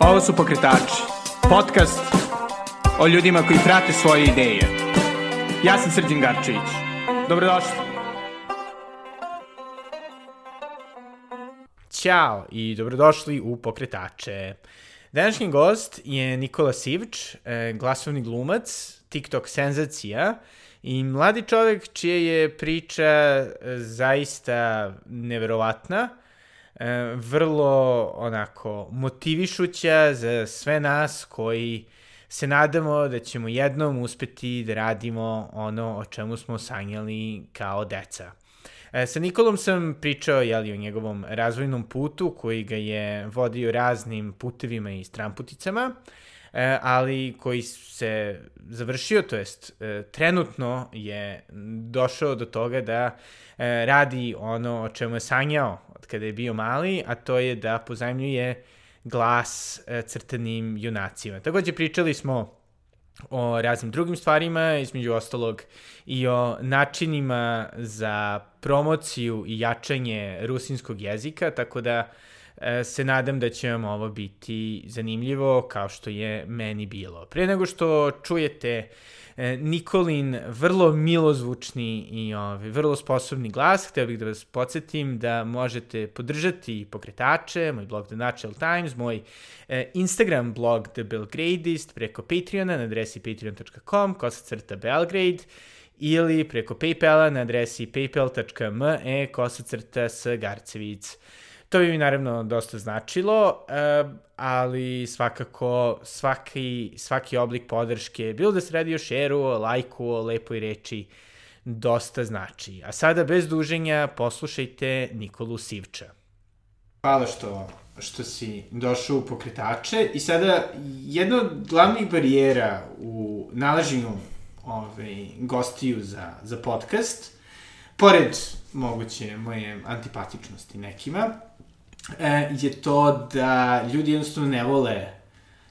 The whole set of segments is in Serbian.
Ovo su Pokretači, podcast o ljudima koji prate svoje ideje. Ja sam Srđan Garčević. Dobrodošli. Ćao i dobrodošli u Pokretače. Današnji gost je Nikola Sivč, e, glasovni glumac, TikTok senzacija i mladi čovek čija je priča e, zaista neverovatna e, vrlo onako motivišuća za sve nas koji se nadamo da ćemo jednom uspeti da radimo ono o čemu smo sanjali kao deca. E, sa Nikolom sam pričao jeli, o njegovom razvojnom putu koji ga je vodio raznim putevima i stramputicama, e, ali koji se završio, to jest e, trenutno je došao do toga da e, radi ono o čemu je sanjao od kada je bio mali, a to je da pozajmljuje glas e, crtanim junacima. Takođe pričali smo o raznim drugim stvarima, između ostalog i o načinima za promociju i jačanje rusinskog jezika, tako da e, se nadam da će vam ovo biti zanimljivo kao što je meni bilo. Pre nego što čujete E, Nikolin vrlo milozvučni i ovaj, vrlo sposobni glas. Hteo bih da vas podsjetim da možete podržati pokretače, moj blog The Natural Times, moj e, Instagram blog The Belgradist preko Patreona na adresi patreon.com, kosacrta Belgrade, ili preko Paypala na adresi paypal.me kosacrta s Garcevic. To bi mi naravno dosta značilo, eh, ali svakako svaki, svaki oblik podrške, bilo da se radi o šeru, o lajku, o lepoj reči, dosta znači. A sada bez duženja poslušajte Nikolu Sivča. Hvala što, što si došao u pokretače i sada jedna od glavnih barijera u nalaženju ovaj, gostiju za, za podcast, pored moguće moje antipatičnosti nekima, je to da ljudi jednostavno ne vole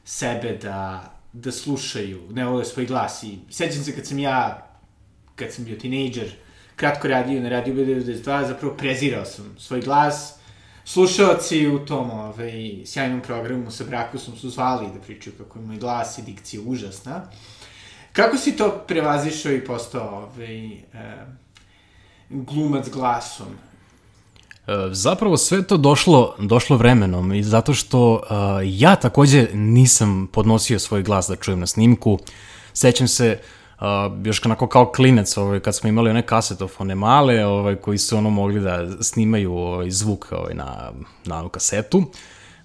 sebe da, da slušaju, ne vole svoj glas. I sećam se kad sam ja, kad sam bio tinejdžer, kratko radio na Radio B92, zapravo prezirao sam svoj glas. Slušalci u tom ovaj, sjajnom programu sa Brakusom su zvali da pričaju kako je moj glas i dikcija užasna. Kako si to prevazišao i postao ovaj, eh, glumac glasom? E, zapravo sve to došlo, došlo vremenom i zato što uh, ja takođe nisam podnosio svoj glas da čujem na snimku. Sećam se uh, još kanako kao klinec ovaj, kad smo imali one kasetofone male ovaj, koji su ono mogli da snimaju ovaj, zvuk ovaj, na, na kasetu.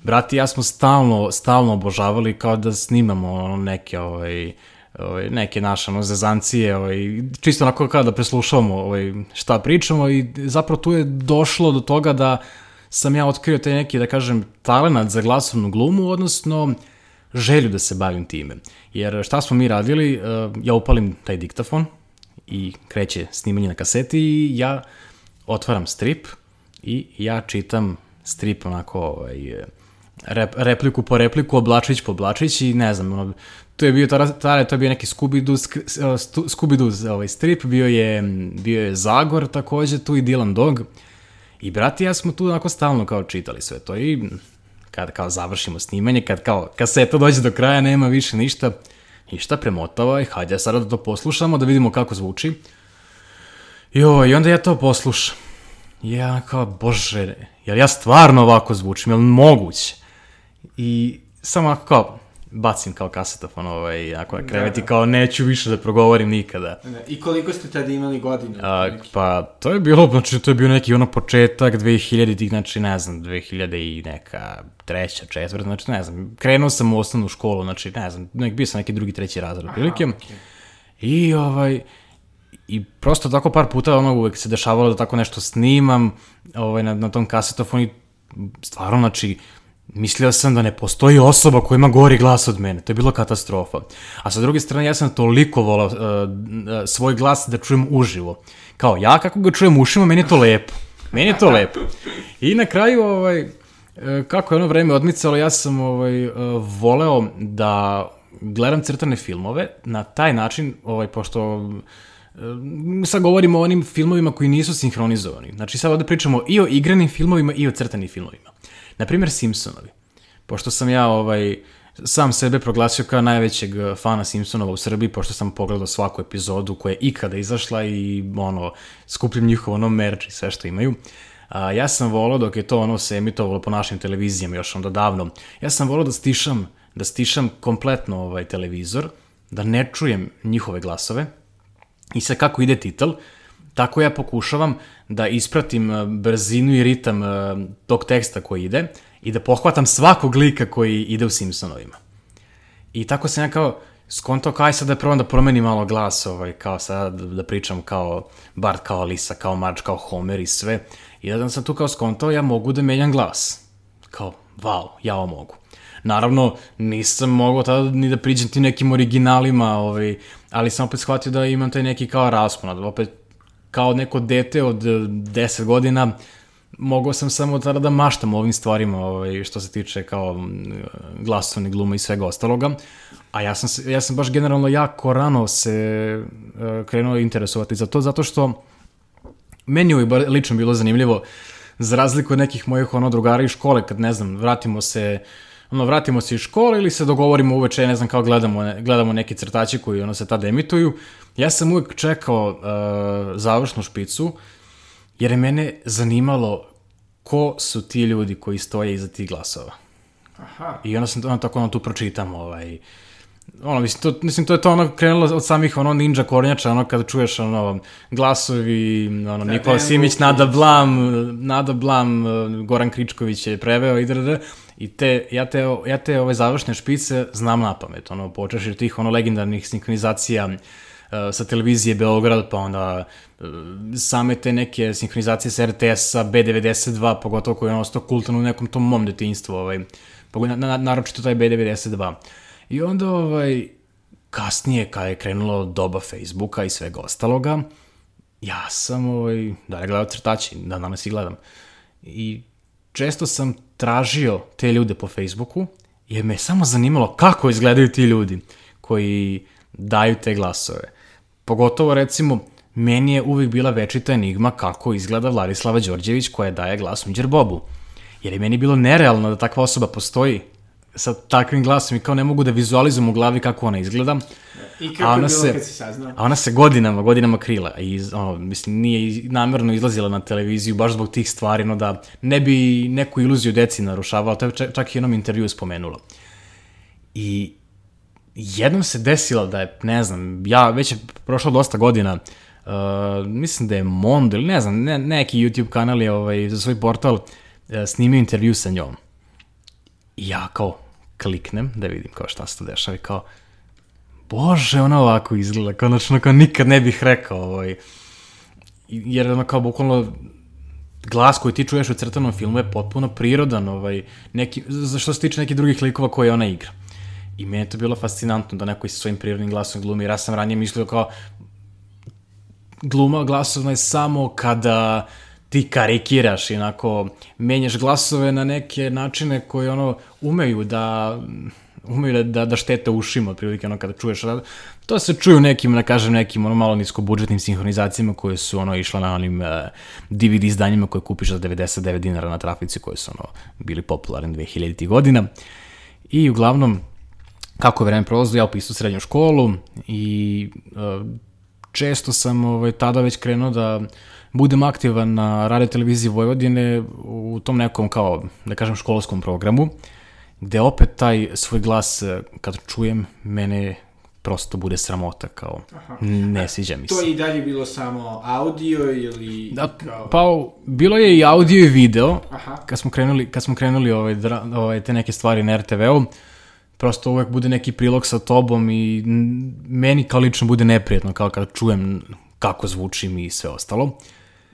Brat i ja smo stalno, stalno obožavali kao da snimamo ono, neke ovaj, ovaj, neke naše ono, zezancije, ovaj, čisto onako kao da preslušavamo ovaj, šta pričamo i zapravo tu je došlo do toga da sam ja otkrio taj neki, da kažem, talenat za glasovnu glumu, odnosno želju da se bavim time. Jer šta smo mi radili, eh, ja upalim taj diktafon i kreće snimanje na kaseti i ja otvaram strip i ja čitam strip onako ovaj, rep, repliku po repliku, oblačić po oblačić i ne znam, ono, to je bio tada to je bio neki Scooby-Doo, Scooby-Doo ovaj strip, bio je, bio je Zagor takođe, tu i Dylan Dog. I brati ja smo tu onako stalno kao čitali sve to i kad kao završimo snimanje, kad kao kaseta dođe do kraja, nema više ništa, ništa premotava i hajde sada da to poslušamo, da vidimo kako zvuči. Jo, i onda ja to poslušam. Ja kao, bože, jel ja stvarno ovako zvučim, jel moguće? I samo kao, bacim kao kasetofon ovaj, ako na krevet da, da. kao neću više da progovorim nikada. Da. I koliko ste tada imali godina? A, pa, to je bilo, znači, to je bio neki ono početak 2000-ih, znači, ne znam, 2000 i neka treća, četvrta, znači, ne znam, krenuo sam u osnovnu školu, znači, ne znam, nek, bio sam neki drugi, treći razred, prilike. Okay. I, ovaj, i prosto tako par puta ono uvek se dešavalo da tako nešto snimam ovaj, na, na tom kasetofonu i stvarno, znači, Mislio sam da ne postoji osoba koja ima gori glas od mene. To je bila katastrofa. A sa druge strane, ja sam toliko volao uh, svoj glas da čujem uživo. Kao, ja kako ga čujem ušima, meni je to lepo. Meni je to lepo. I na kraju, ovaj, e, kako je ono vreme odmicalo, ja sam ovaj, voleo da gledam crtane filmove na taj način, ovaj, pošto sad govorimo o onim filmovima koji nisu sinhronizovani. Znači sad ovde pričamo i o igranim filmovima i o crtanim filmovima. Naprimjer, Simpsonovi. pošto sam ja ovaj, sam sebe proglasio kao najvećeg fana Simpsonova u Srbiji, pošto sam pogledao svaku epizodu koja je ikada izašla i ono, skupljam njihov ono merch i sve što imaju. A, ja sam volao dok je to ono se emitovalo po našim televizijama još onda davno, ja sam volao da stišam, da stišam kompletno ovaj televizor, da ne čujem njihove glasove i sad kako ide titel, tako ja pokušavam da ispratim brzinu i ritam tog teksta koji ide i da pohvatam svakog lika koji ide u Simpsonovima. I tako sam ja kao skonto kao aj sad da probam da promenim malo glas, ovaj, kao sad da, da pričam kao Bart, kao Lisa, kao Marge, kao Homer i sve. I da sam tu kao skontao, ja mogu da menjam glas. Kao, wow, ja ovo mogu. Naravno, nisam mogao tada ni da priđem ti nekim originalima, ovaj, ali sam opet shvatio da imam taj neki kao raspon. Opet, kao neko dete od 10 godina, mogao sam samo tada da maštam ovim stvarima ovaj, što se tiče kao glasovne glume i svega ostaloga. A ja sam, ja sam baš generalno jako rano se uh, krenuo interesovati za to, zato što meni je bar lično bilo zanimljivo, za razliku od nekih mojih ono drugara iz škole, kad ne znam, vratimo se ono, vratimo se iz škole ili se dogovorimo uveče, ne znam, kao gledamo, gledamo neki crtači koji ono se tada emituju. Ja sam uvek čekao uh, završnu špicu, jer je mene zanimalo ko su ti ljudi koji stoje iza tih glasova. Aha. I onda sam ono, tako ono tu pročitam, ovaj, ono, mislim, to, mislim, to je to ono krenulo od samih ono ninja kornjača, ono kada čuješ ono glasovi, ono, Nikola Simić, Nada Blam, Nada Blam, Goran Kričković je preveo i drd, i te, ja te, ja te ove završne špice znam na pamet, ono, počeš od tih ono legendarnih sinkronizacija uh, sa televizije Beograd, pa onda uh, same te neke sinkronizacije sa RTS-a, B92, pogotovo koji je ostao kultan u nekom tom mom detinjstvu, ovaj, na, na, naročito taj B92. I onda, ovaj, kasnije, kada je krenulo doba Facebooka i svega ostaloga, ja sam, ovaj, da ne gledao crtači, da danas i gledam. I često sam tražio te ljude po Facebooku, jer me je samo zanimalo kako izgledaju ti ljudi koji daju te glasove. Pogotovo, recimo, meni je uvijek bila večita enigma kako izgleda Vladislava Đorđević koja daje glas Unđer Bobu. Jer je meni bilo nerealno da takva osoba postoji sa takvim glasom i kao ne mogu da vizualizujem u glavi kako ona izgleda. I kako a ona je bilo se, kad si saznao? A ona se godinama, godinama krila i ono, mislim, nije namerno izlazila na televiziju baš zbog tih stvari, no da ne bi neku iluziju deci narušavala, to je čak i jednom intervju spomenula. I jednom se desilo da je, ne znam, ja već je prošlo dosta godina, uh, mislim da je Mondo ili ne znam, ne, neki YouTube kanal je ovaj, za svoj portal uh, snimio intervju sa njom. I ja kao, kliknem da vidim kao šta se to dešava i kao, bože, ona ovako izgleda, konačno kao nikad ne bih rekao, ovaj, jer ono kao bukvalno glas koji ti čuješ u crtanom filmu je potpuno prirodan, ovaj, neki, za što se tiče nekih drugih likova koje ona igra. I meni je to bilo fascinantno da neko sa svojim prirodnim glasom glumi, ja sam ranije mislio kao gluma glasovna je samo kada ti karikiraš i onako menjaš glasove na neke načine koje ono umeju da umeju da, da, da štete ušima, otprilike ono kada čuješ, to se čuju nekim, da kažem, nekim ono malo niskobudžetnim sinhronizacijama koje su ono išla na onim uh, eh, DVD izdanjima koje kupiš za 99 dinara na trafici koje su ono bili popularni 2000. godina. I uglavnom, kako je vreme prolazilo, ja upisao srednju školu i uh, često sam ovaj, tada već krenuo da budem aktivan na radio televiziji Vojvodine u tom nekom kao, da kažem, školskom programu, gde opet taj svoj glas, eh, kad čujem, mene prosto bude sramota, kao, Aha. ne sviđa mi se. To je i dalje bilo samo audio ili... Da, kao... pa, bilo je i audio i video, Aha. kad smo krenuli, kad smo krenuli ovaj, ovaj, te neke stvari na RTV-u, prosto uvek bude neki prilog sa tobom i meni kao lično bude neprijetno, kao kad čujem kako zvučim i sve ostalo. Uh,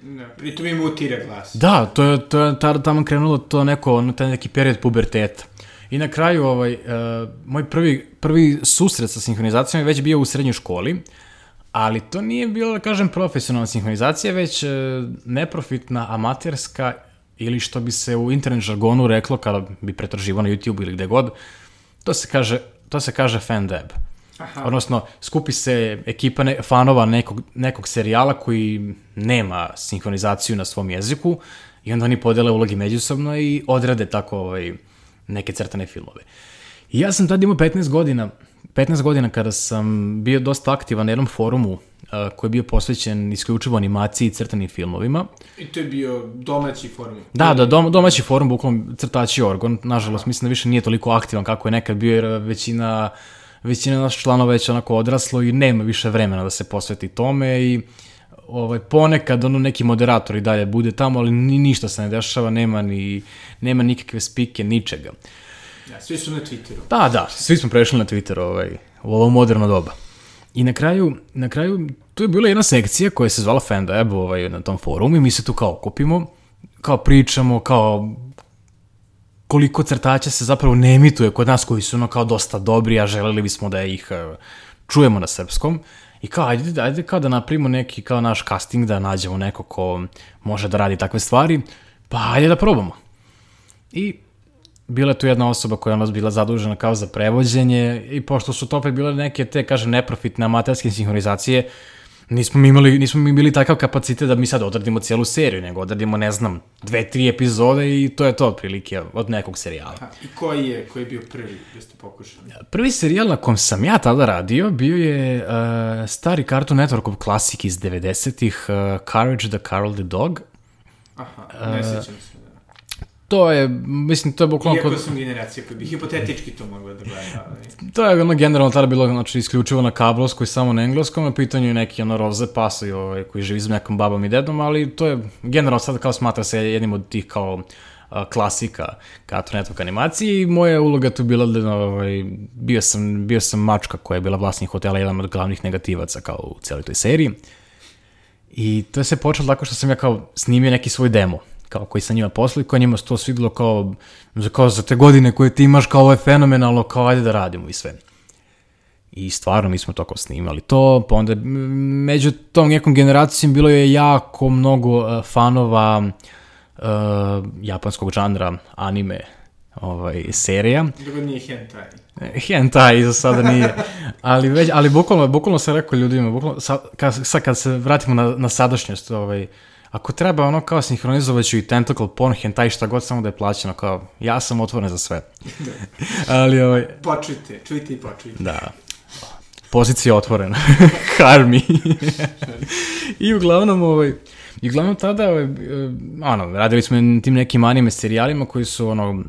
Da, pritom im utira glas. Da, to je, to je tada tamo krenulo to neko, ono, taj neki period puberteta. I na kraju, ovaj, uh, moj prvi, prvi susret sa sinhronizacijom je već bio u srednjoj školi, ali to nije bilo, da kažem, profesionalna sinhronizacija, već uh, neprofitna, amaterska, ili što bi se u internet žargonu reklo kada bi pretraživo na YouTube ili gde god, to se kaže, to se kaže fan dab. Aha. Odnosno, skupi se ekipa ne, fanova nekog, nekog serijala koji nema sinhronizaciju na svom jeziku i onda oni podele ulogi međusobno i odrade tako ovaj, neke crtane filmove. I ja sam tad imao 15 godina, 15 godina kada sam bio dosta aktivan na jednom forumu uh, koji je bio posvećen isključivo animaciji i crtanim filmovima. I to je bio domaći forum. Da, da, dom, domaći forum, bukvalno crtači Orgon. Nažalost, mislim da više nije toliko aktivan kako je nekad bio, jer većina, većina naših članova već onako odraslo i nema više vremena da se posveti tome i ovaj, ponekad ono neki moderator i dalje bude tamo, ali ni, ništa se ne dešava, nema, ni, nema nikakve spike, ničega. Svi su na Twitteru. Da, da, svi smo prešli na Twitter ovaj, u ovo moderno doba. I na kraju, na kraju, tu je bila jedna sekcija koja se zvala Fandab ovaj, na tom forumu i mi se tu kao okupimo, kao pričamo, kao koliko crtača se zapravo ne emituje kod nas koji su ono kao dosta dobri, a želeli bismo da ih uh, čujemo na srpskom. I kao, ajde, ajde kao da napravimo neki kao naš casting, da nađemo neko ko može da radi takve stvari, pa ajde da probamo. I bila je tu jedna osoba koja je nas bila zadužena kao za prevođenje i pošto su to opet bile neke te, kažem, neprofitne amaterske sinhronizacije, nismo mi imali, nismo mi bili takav kapacitet da mi sad odradimo cijelu seriju, nego odradimo, ne znam, dve, tri epizode i to je to otprilike od nekog serijala. Aha, I koji je, koji je bio prvi, da ste pokušali? Prvi serijal na kom sam ja tada radio bio je uh, stari Cartoon Networkov klasik iz 90-ih, uh, Courage the Carol the Dog. Aha, ne sjećam se. To je, mislim, to je bukvalno... Iako sam generacija koja bi hipotetički to mogla da gleda, ali... To je ono generalno tada bilo znači, isključivo na kablovskoj, samo na engleskom, na pitanju je neki ono roze pas i, ovaj, koji živi s nekom babom i dedom, ali to je generalno sad kao smatra se jednim od tih kao a, klasika Cartoon Network animacije i moja uloga tu bila da ovaj, bio, sam, bio sam mačka koja je bila vlasnik hotela, jedan od glavnih negativaca kao u cijeloj toj seriji. I to je se počelo tako što sam ja kao snimio neki svoj demo kao koji sa njima posli, koja njima se to svidilo kao, kao za te godine koje ti imaš, kao ovo je fenomenalno, kao ajde da radimo i sve. I stvarno mi smo toko snimali to, pa onda među tom nekom generacijom bilo je jako mnogo uh, fanova uh, japanskog žanra anime ovaj, serija. Dobro nije hentai. Hentai za sada nije, ali već, ali bukvalno, bukvalno sam rekao ljudima, bukvalno, sad, kad, sad kad se vratimo na, na sadašnjost, ovaj, Ako treba ono kao sinhronizovat ću i tentacle porn, hentai šta god samo da je plaćeno, kao ja sam otvoren za sve. Ali ovaj... Počujte, čujte i počujte. Da. Pozicija otvorena. Harmi. I uglavnom, ovaj, I uglavnom tada, ovaj, ono, radili smo tim nekim anime serijalima koji su, ono,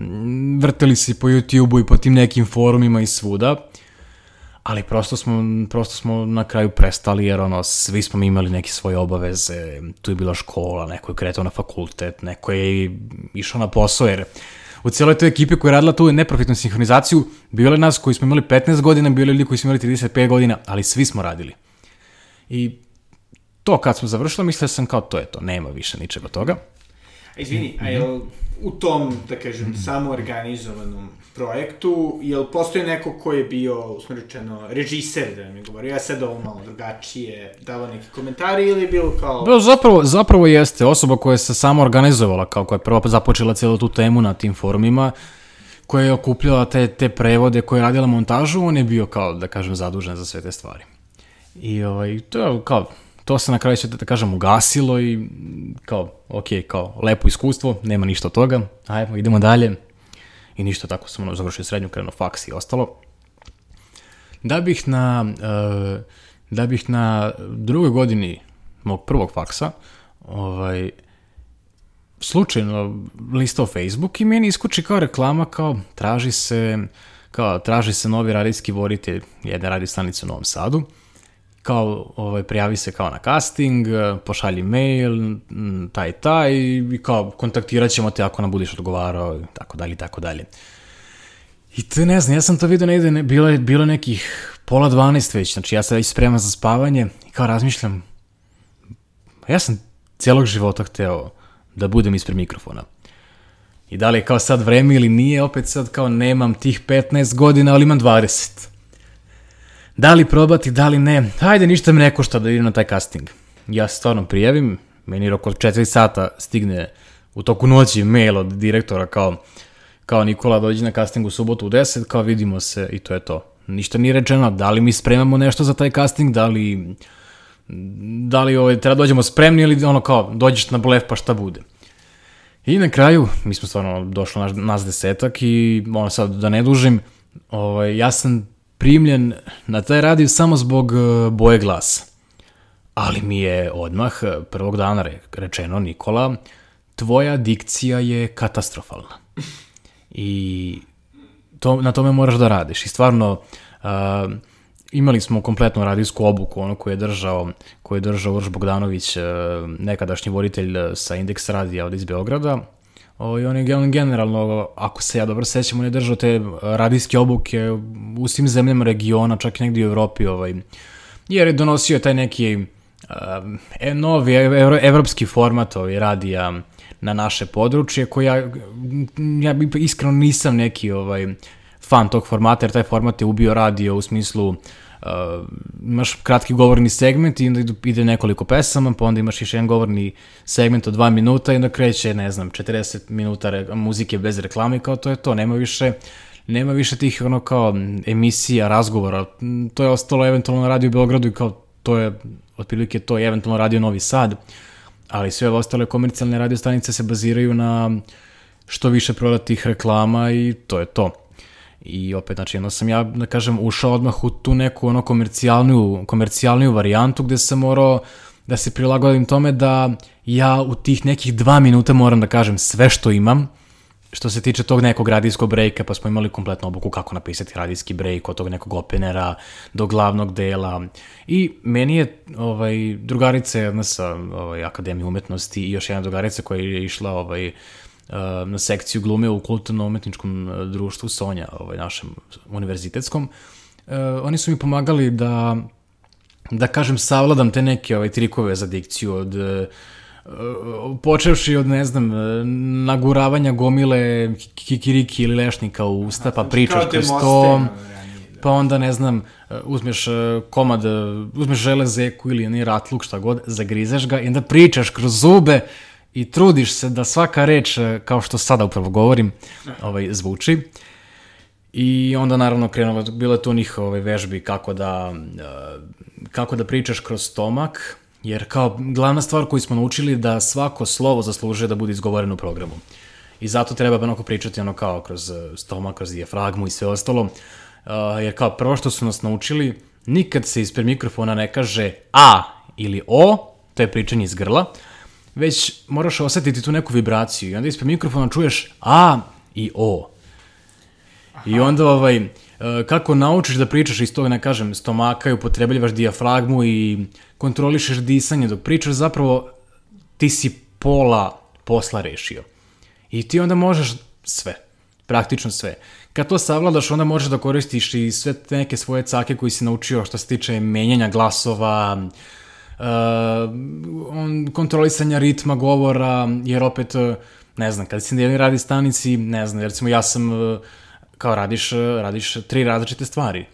vrteli se po YouTube-u i po tim nekim forumima i svuda ali prosto smo, prosto smo na kraju prestali jer ono, svi smo imali neke svoje obaveze, tu je bila škola, neko je kretao na fakultet, neko je išao na posao jer u cijeloj toj ekipi koja je radila tu neprofitnu sinhronizaciju, bilo je nas koji smo imali 15 godina, bilo je ljudi koji smo imali 35 godina, ali svi smo radili. I to kad smo završili, mislio sam kao to je to, nema više ničega toga. Izvini, a jel u tom, da kažem, mm -hmm. samoorganizovanom projektu, jel postoji neko ko je bio, usmeričeno, režiser, da mi govori, ja sad ovo malo drugačije, dava neki komentari ili je bilo kao... Da, zapravo, zapravo jeste osoba koja se samo organizovala, kao koja je prvo započela cijelu tu temu na tim forumima, koja je okupljala te, te prevode, koja je radila montažu, on je bio kao, da kažem, zadužen za sve te stvari. I ovaj, to je kao, to se na kraju sve, da kažem, ugasilo i kao, ok, kao, lepo iskustvo, nema ništa od toga, ajmo, idemo dalje, i ništa, tako sam ono, završio srednju, krenuo faks i ostalo. Da bih na, uh, da bih na drugoj godini mog prvog faksa, ovaj, slučajno listao Facebook i meni iskuči kao reklama, kao traži se, kao traži se novi radijski voditelj jedne radio stanice u Novom Sadu kao ovaj, prijavi se kao na casting, pošalji mail, taj taj i kao kontaktirat ćemo te ako nam budeš odgovarao i tako dalje i tako dalje. I to ne znam, ja sam to vidio negde, ne, bilo je bilo nekih pola 12 već, znači ja sam već spreman za spavanje i kao razmišljam, ja sam cijelog života hteo da budem ispred mikrofona. I da li je kao sad vreme ili nije, opet sad kao nemam tih 15 godina, ali imam 20 da li probati, da li ne, hajde ništa me ne košta da idem na taj casting. Ja se stvarno prijavim, meni oko 4 sata stigne u toku noći mail od direktora kao, kao Nikola dođi na casting u subotu u 10, kao vidimo se i to je to. Ništa nije rečeno, da li mi spremamo nešto za taj casting, da li, da li ovaj, treba da dođemo spremni ili ono kao dođeš na blef pa šta bude. I na kraju, mi smo stvarno došli nas, nas desetak i ono sad da ne dužim, ovaj, ja sam primljen na taj radio samo zbog eh, boje glasa. Ali mi je odmah eh, prvog dana rečeno, Nikola, tvoja dikcija je katastrofalna. I to, na tome moraš da radiš. I stvarno, uh, imali smo kompletnu radijsku obuku, ono koju je držao, koju je držao Urš Bogdanović, nekadašnji voditelj sa Indeks radija od iz Beograda. O, I on je generalno, ako se ja dobro sećam, on je držao te radijske obuke u svim zemljama regiona, čak i negdje u Evropi, ovaj, jer je donosio taj neki uh, novi evro, evropski format ovaj, radija na naše područje, koja ja, ja iskreno nisam neki ovaj, fan tog formata, jer taj format je ubio radio u smislu uh, imaš kratki govorni segment i onda ide nekoliko pesama, pa onda imaš još jedan govorni segment od dva minuta i onda kreće, ne znam, 40 minuta muzike bez reklame, kao to je to, nema više nema više tih ono kao emisija, razgovora, to je ostalo eventualno na radio u Beogradu i kao to je, otprilike to je eventualno radio Novi Sad, ali sve ostale komercijalne radio stanice se baziraju na što više prodatih reklama i to je to. I opet, znači, jedno sam ja, da kažem, ušao odmah u tu neku ono komercijalniju, komercijalniju varijantu gde sam morao da se prilagodim tome da ja u tih nekih dva minuta moram da kažem sve što imam, što se tiče tog nekog radijskog brejka, pa smo imali kompletnu obuku kako napisati radijski brejk od tog nekog openera do glavnog dela. I meni je ovaj, drugarica jedna sa ovaj, Akademije umetnosti i još jedna drugarica koja je išla ovaj, na sekciju glume u kulturno-umetničkom društvu Sonja, ovaj, našem univerzitetskom. Oni su mi pomagali da, da kažem, savladam te neke ovaj, trikove za dikciju od počevši od, ne znam, naguravanja gomile kikiriki ili lešnika u usta, pa pričaš kroz to, pa onda, ne znam, uzmeš komad, uzmeš železeku ili ni ratluk, šta god, zagrizeš ga i onda pričaš kroz zube, i trudiš se da svaka reč, e, kao što sada upravo govorim, ovaj, zvuči. I onda naravno krenulo, bilo je tu njih ovaj, vežbi kako da, e, kako da pričaš kroz stomak, jer kao glavna stvar koju smo naučili da svako slovo zaslužuje da bude izgovoreno u programu. I zato treba onako pričati ono kao kroz e, stomak, kroz dijafragmu i sve ostalo. jer kao prvo što su nas naučili, nikad se ispred mikrofona ne kaže A ili O, to je pričanje iz grla, već moraš osetiti tu neku vibraciju i onda ispred mikrofona čuješ A i O. Aha. I onda ovaj, e, kako naučiš da pričaš iz toga, ne kažem, stomaka i upotrebljavaš dijafragmu i kontrolišeš disanje dok pričaš, zapravo ti si pola posla rešio. I ti onda možeš sve, praktično sve. Kad to savladaš, onda možeš da koristiš i sve te neke svoje cake koji si naučio što se tiče menjanja glasova, uh, kontrolisanja ritma govora, jer opet, uh, ne znam, kada si na jednoj radi stanici, ne znam, recimo ja sam, uh, kao radiš, uh, radiš tri različite stvari.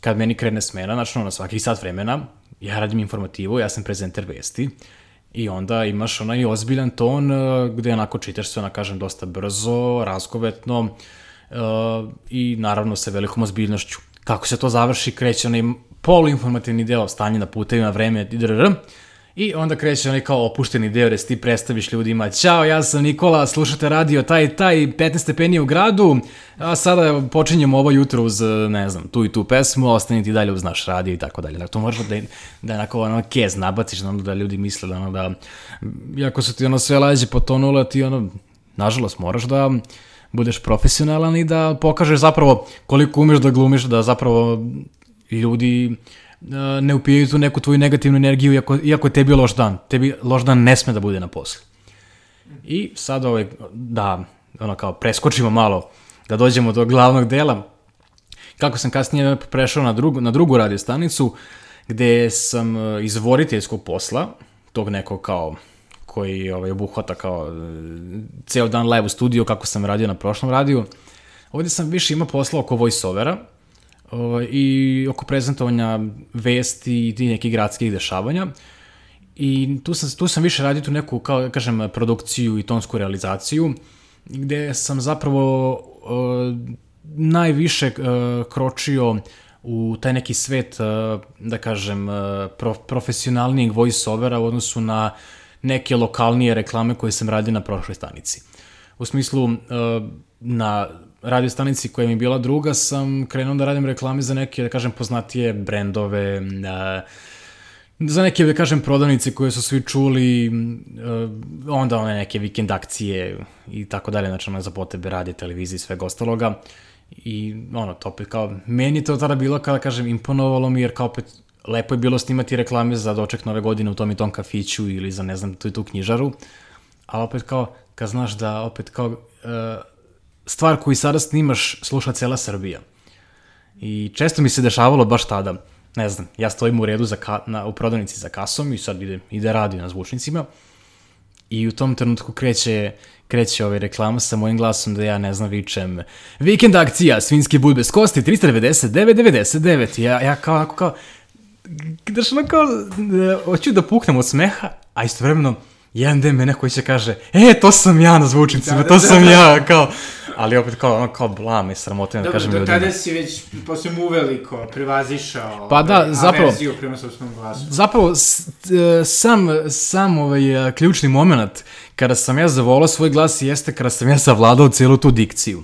Kad meni krene smena, znači na svaki sat vremena, ja radim informativu, ja sam prezenter vesti, I onda imaš onaj ozbiljan ton gde onako čitaš sve, ona kažem, dosta brzo, razgovetno uh, i naravno sa velikom ozbiljnošću. Kako se to završi, kreće onaj poluinformativni deo stanje na putevima, vreme, drr, I onda kreće onaj kao opušteni deo gde ti predstaviš ljudima Ćao, ja sam Nikola, slušate radio taj taj 15 stepeni u gradu, a sada počinjemo ovo jutro uz, ne znam, tu i tu pesmu, ostani ti dalje uz naš radio i tako dalje. Dakle, to možeš da, da onako ono kez nabaciš, ono, da ljudi misle da ono da, iako su ti ono sve lađe potonule, ti ono, nažalost, moraš da budeš profesionalan i da pokažeš zapravo koliko umeš da glumiš, da zapravo ljudi uh, ne upijaju tu neku tvoju negativnu energiju, iako, iako je tebi loš dan. Tebi loš dan ne sme da bude na poslu. I sad ovaj, da, ono kao, preskočimo malo, da dođemo do glavnog dela. Kako sam kasnije prešao na drugu, na drugu radio stanicu, gde sam uh, iz voditeljskog posla, tog nekog kao koji ovaj, obuhvata kao uh, ceo dan live u studiju kako sam radio na prošlom radiju. Ovde sam više imao posla oko voice-overa, Ovaj, i oko prezentovanja vesti i nekih gradskih dešavanja. I tu sam, tu sam više radio tu neku, kao da kažem, produkciju i tonsku realizaciju, gde sam zapravo uh, najviše uh, kročio u taj neki svet, uh, da kažem, prof, profesionalnijeg voice-overa u odnosu na neke lokalnije reklame koje sam radio na prošloj stanici. U smislu na radio stanici koja mi je bila druga sam krenuo da radim reklame za neke, da kažem, poznatije brendove, uh, za neke, da kažem, prodavnice koje su svi čuli, onda one neke vikend akcije i tako dalje, znači ono za potrebe radije, televizije i svega ostaloga. I ono, to opet kao, meni to tada bilo, kada kažem, imponovalo mi, jer kao opet lepo je bilo snimati reklame za doček nove godine u tom i tom kafiću ili za ne znam tu i tu knjižaru, a opet kao, kad znaš da opet kao uh, stvar koju sada snimaš sluša cela Srbija. I često mi se dešavalo baš tada, ne znam, ja stojim u redu za ka, na, u prodavnici za kasom i sad ide, ide radio na zvučnicima i u tom trenutku kreće, kreće ovaj reklama sa mojim glasom da ja ne znam vičem vikend akcija, svinski bud bez kosti, 399,99. Ja, ja kao, ako kao, znaš ono kao, hoću da puknem od smeha, a istovremeno jedan den me neko će kaže, e, to sam ja na zvučnicima, da, da, to sam da, ja, kao, ali opet kao, ono, kao blam i sramotan da kažem ljudima. Dobro, do tada si već, posle uveliko, prevazišao pa da, ovaj, zapravo, averziju prema sopstvenom glasu. Zapravo, sam, sam ovaj, e, ključni moment kada sam ja zavolao svoj glas jeste kada sam ja savladao celu tu dikciju.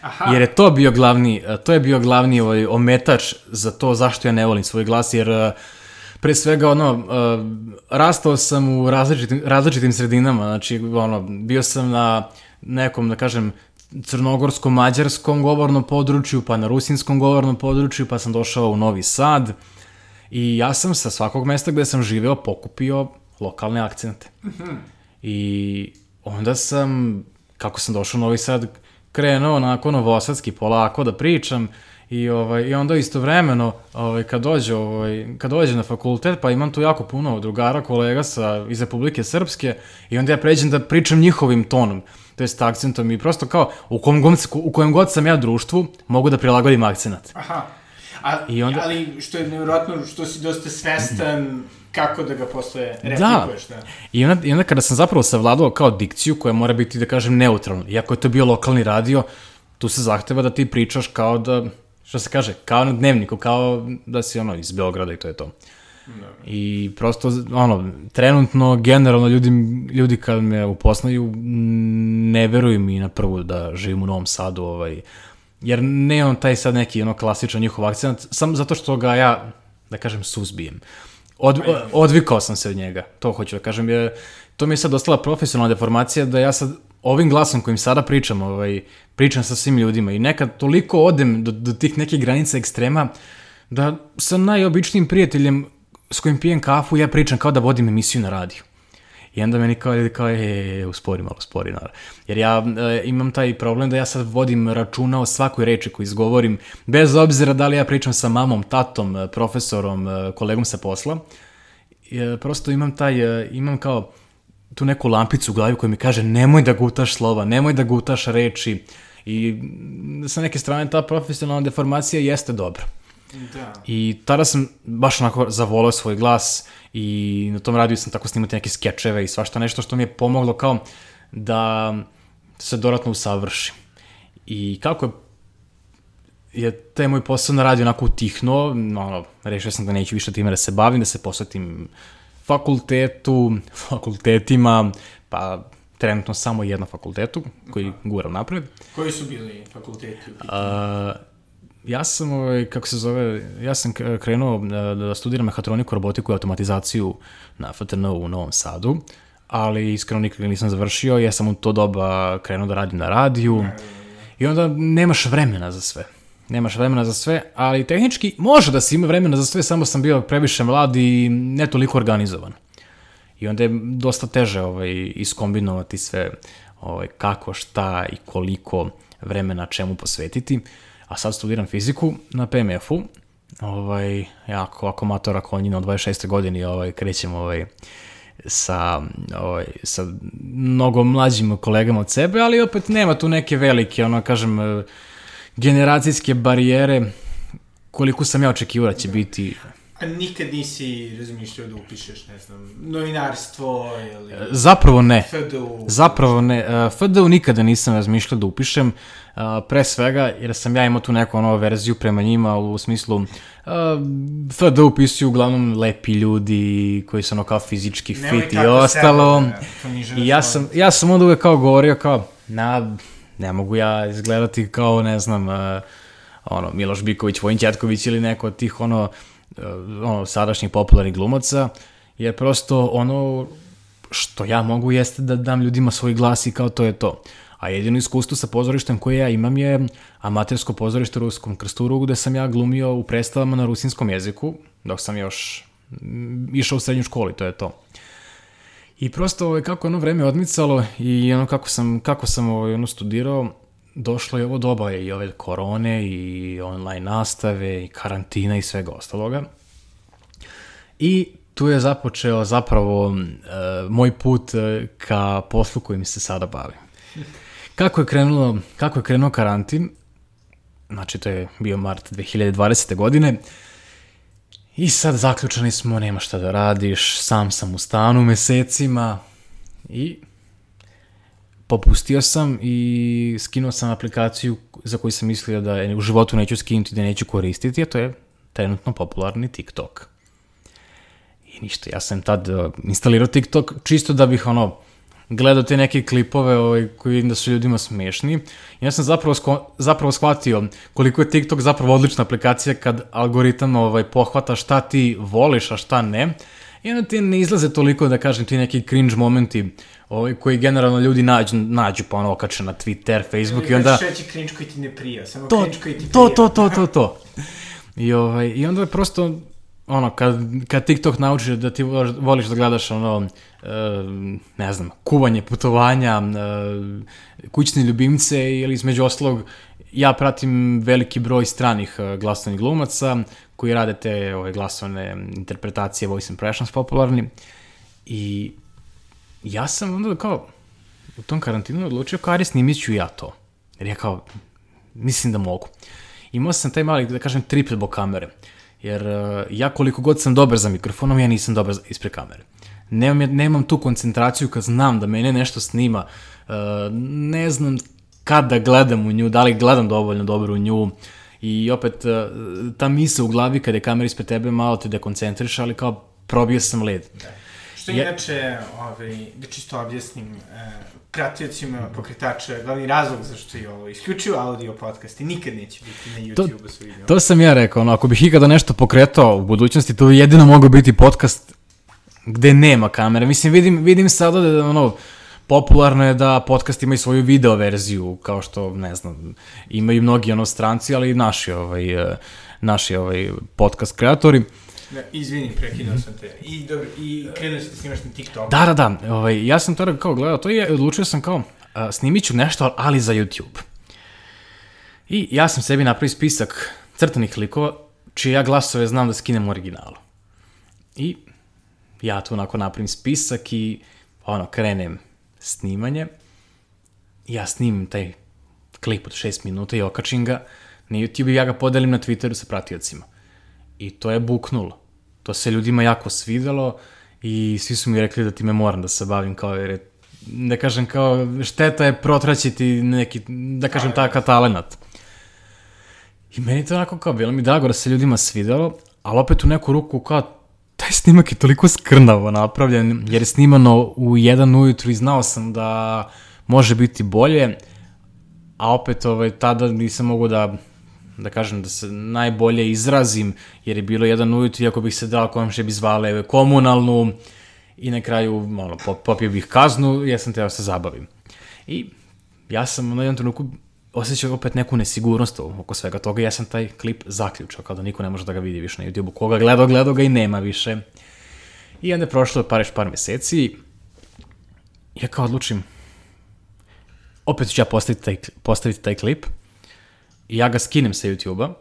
Aha. Jer je to bio glavni, e, to je bio glavni ovaj, ometač za to zašto ja ne volim svoj glas, jer pre svega ono, uh, rastao sam u različitim, različitim sredinama, znači ono, bio sam na nekom, da kažem, crnogorskom, mađarskom govornom području, pa na rusinskom govornom području, pa sam došao u Novi Sad i ja sam sa svakog mesta gde sam živeo pokupio lokalne akcente. Mm. I onda sam, kako sam došao u Novi Sad, krenuo onako novosadski polako da pričam I, ovaj, I onda istovremeno, ovaj, kad, dođe, ovaj, kad dođe na fakultet, pa imam tu jako puno drugara, kolega sa, iz Republike Srpske, i onda ja pređem da pričam njihovim tonom, to jest akcentom, i prosto kao, u kojem, god, u kojem god sam ja društvu, mogu da prilagodim akcenat. Aha. A, I onda... Ali što je nevjerojatno, što si dosta svestan kako da ga posle replikuješ. Da. da. I onda, I onda kada sam zapravo savladao kao dikciju koja mora biti, da kažem, neutralna, iako je to bio lokalni radio, tu se zahteva da ti pričaš kao da što se kaže, kao na dnevniku, kao da si ono iz Beograda i to je to. Da. I prosto, ono, trenutno, generalno, ljudi, ljudi kad me upoznaju, ne veruju mi na prvu da živim u Novom Sadu, ovaj, jer ne on taj sad neki ono klasičan njihov akcent, samo zato što ga ja, da kažem, suzbijem. Od, odvikao sam se od njega, to hoću da kažem, jer to mi je sad ostala profesionalna deformacija da ja sad ovim glasom kojim sada pričam, ovaj, pričam sa svim ljudima i nekad toliko odem do, do tih nekih granica ekstrema da sa najobičnijim prijateljem s kojim pijem kafu ja pričam kao da vodim emisiju na radiju. I onda meni kao ljudi kao, e, e, e, uspori malo, uspori, naravno. Jer ja e, imam taj problem da ja sad vodim računa o svakoj reči koju izgovorim, bez obzira da li ja pričam sa mamom, tatom, profesorom, kolegom sa posla. E, prosto imam taj, e, imam kao, tu neku lampicu u glavi koja mi kaže nemoj da gutaš slova, nemoj da gutaš reči i sa neke strane ta profesionalna deformacija jeste dobra. Da. I tada sam baš onako zavolao svoj glas i na tom radiju sam tako snimati neke skečeve i svašta nešto što mi je pomoglo kao da se dodatno usavrši. I kako je je taj moj posao na radiju onako utihnuo, ono, rešio sam da neću više time da se bavim, da se posvetim fakultetu, fakultetima, pa trenutno samo jedno fakultetu koji Aha. guram napred. Koji su bili fakulteti? Uh, ja sam, ovaj, kako se zove, ja sam krenuo da studiram mehatroniku, robotiku i automatizaciju na FTN u Novom Sadu, ali iskreno nikada nisam završio, ja sam u to doba krenuo da radim na radiju i onda nemaš vremena za sve nemaš vremena za sve, ali tehnički može da se ima vremena za sve, samo sam bio previše mlad i ne toliko organizovan. I onda je dosta teže ovaj, iskombinovati sve ovaj, kako, šta i koliko vremena čemu posvetiti. A sad studiram fiziku na PMF-u, ovaj, jako ako matora konjina od 26. godini ovaj, krećem ovaj, sa, ovaj, sa mnogo mlađim kolegama od sebe, ali opet nema tu neke velike, ono, kažem, generacijske barijere koliko sam ja očekivao da će biti A nikad nisi razmišljao da upišeš, ne znam, novinarstvo ili... Zapravo ne. FDU. Zapravo ne. E, FDU nikada nisam razmišljao da upišem, e, pre svega jer sam ja imao tu neku ono verziju prema njima u smislu e, FDU upisuju uglavnom lepi ljudi koji su ono kao fizički Nemoj fit i ostalo. Sebe, I ja sam, ja sam onda uvek kao govorio kao, na, ne mogu ja izgledati kao, ne znam, uh, ono, Miloš Biković, Vojin Ćetković ili neko od tih, ono, uh, ono, sadašnjih popularnih glumaca, jer prosto ono što ja mogu jeste da dam ljudima svoj glas i kao to je to. A jedino iskustvo sa pozorištem koje ja imam je amatersko pozorište u Ruskom krsturu gde sam ja glumio u predstavama na rusinskom jeziku, dok sam još išao u srednju školu to je to. I prosto ovaj, kako ono vreme odmicalo i ono kako sam, kako sam ovaj, ono studirao, došlo je ovo doba i ove korone i online nastave i karantina i svega ostaloga. I tu je započeo zapravo uh, moj put uh, ka poslu kojim se sada bavim. Kako je krenulo, kako je krenuo karantin, znači to je bio mart 2020. godine, i sad zaključani smo, nema šta da radiš, sam sam u stanu mesecima i popustio sam i skinuo sam aplikaciju za koju sam mislio da u životu neću skinuti, da neću koristiti, a to je trenutno popularni TikTok. I ništa, ja sam tad uh, instalirao TikTok čisto da bih ono, gledao te neke klipove ovaj, koji da su ljudima smešni. I ja sam zapravo, sko, zapravo shvatio koliko je TikTok zapravo odlična aplikacija kad algoritam ovaj, pohvata šta ti voliš, a šta ne. I onda ti ne izlaze toliko, da kažem, ti neki cringe momenti ovaj, koji generalno ljudi nađu, nađu pa ono okače na Twitter, Facebook i onda... Šeći cringe koji ti ne prija, samo to, cringe koji ti prija. To, to, to, to, to. I, ovaj, I onda je prosto ono, kad, kad TikTok nauči da ti voliš da gledaš ono, ne znam, kuvanje, putovanja, uh, kućne ljubimce ili između oslog, ja pratim veliki broj stranih uh, glasovnih glumaca koji rade te ove glasovne interpretacije voice impressions popularni i ja sam onda kao u tom karantinu odlučio kao, ajde snimit ću ja to. Jer ja kao, mislim da mogu. Imao sam taj mali, da kažem, trip zbog kamere. Jer uh, ja koliko god sam dobar za mikrofonom, ja nisam dobar ispred kamere. Nemam, nemam tu koncentraciju kad znam da mene nešto snima. Uh, ne znam kad da gledam u nju, da li gledam dovoljno dobro u nju. I opet, uh, ta misa u glavi kad je kamera ispred tebe malo te dekoncentriš, ali kao probio sam led. Da. Što inače, ovaj, da čisto objasnim, e, pratiocima pokretača glavni razlog zašto je ovo isključivo audio podcast i nikad neće biti na YouTube-u sa videom. To sam ja rekao, ono, ako bih ikada nešto pokretao u budućnosti, to jedino mogu biti podcast gde nema kamere. Mislim, vidim, vidim sad da, ono, popularno je da podcast ima i svoju video verziju, kao što, ne znam, imaju mnogi ono stranci, ali i naši, ovaj, e, naši ovaj, podcast kreatori. Da, izvini, prekidao sam te. I, dobro, i krenuo si da snimaš na TikTok. Da, da, da. Ovaj, ja sam to kao gledao to i odlučio sam kao, a, snimit ću nešto, ali za YouTube. I ja sam sebi napravio spisak crtanih likova, čije ja glasove znam da skinem u originalu. I ja tu onako napravim spisak i ono, krenem snimanje. Ja snimim taj klip od 6 minuta i okačim ga na YouTube i ja ga podelim na Twitteru sa pratiocima. I to je buknulo. To se ljudima jako svidelo i svi su mi rekli da time moram da se bavim kao jer je, da kažem kao šteta je protraćiti neki, da kažem takav talenat. I meni to onako kao bilo mi drago da se ljudima svidelo, ali opet u neku ruku kao taj snimak je toliko skrnavo napravljen, jer je snimano u jedan ujutru i znao sam da može biti bolje, a opet ovaj, tada nisam mogu da da kažem, da se najbolje izrazim, jer je bilo jedan ujut, iako bih se dao komše bi zvale komunalnu, i na kraju, ono, popio bih kaznu, ja sam teo da se zabavim. I ja sam na jednom trenutku osjećao opet neku nesigurnost oko svega toga, ja sam taj klip zaključao, kao da niko ne može da ga vidi više na YouTube-u. Koga gledao, gledao ga i nema više. I onda je prošlo par, par meseci, ja kao odlučim, opet ću ja postaviti taj, postaviti taj klip, I ja ga skinem sa YouTube-a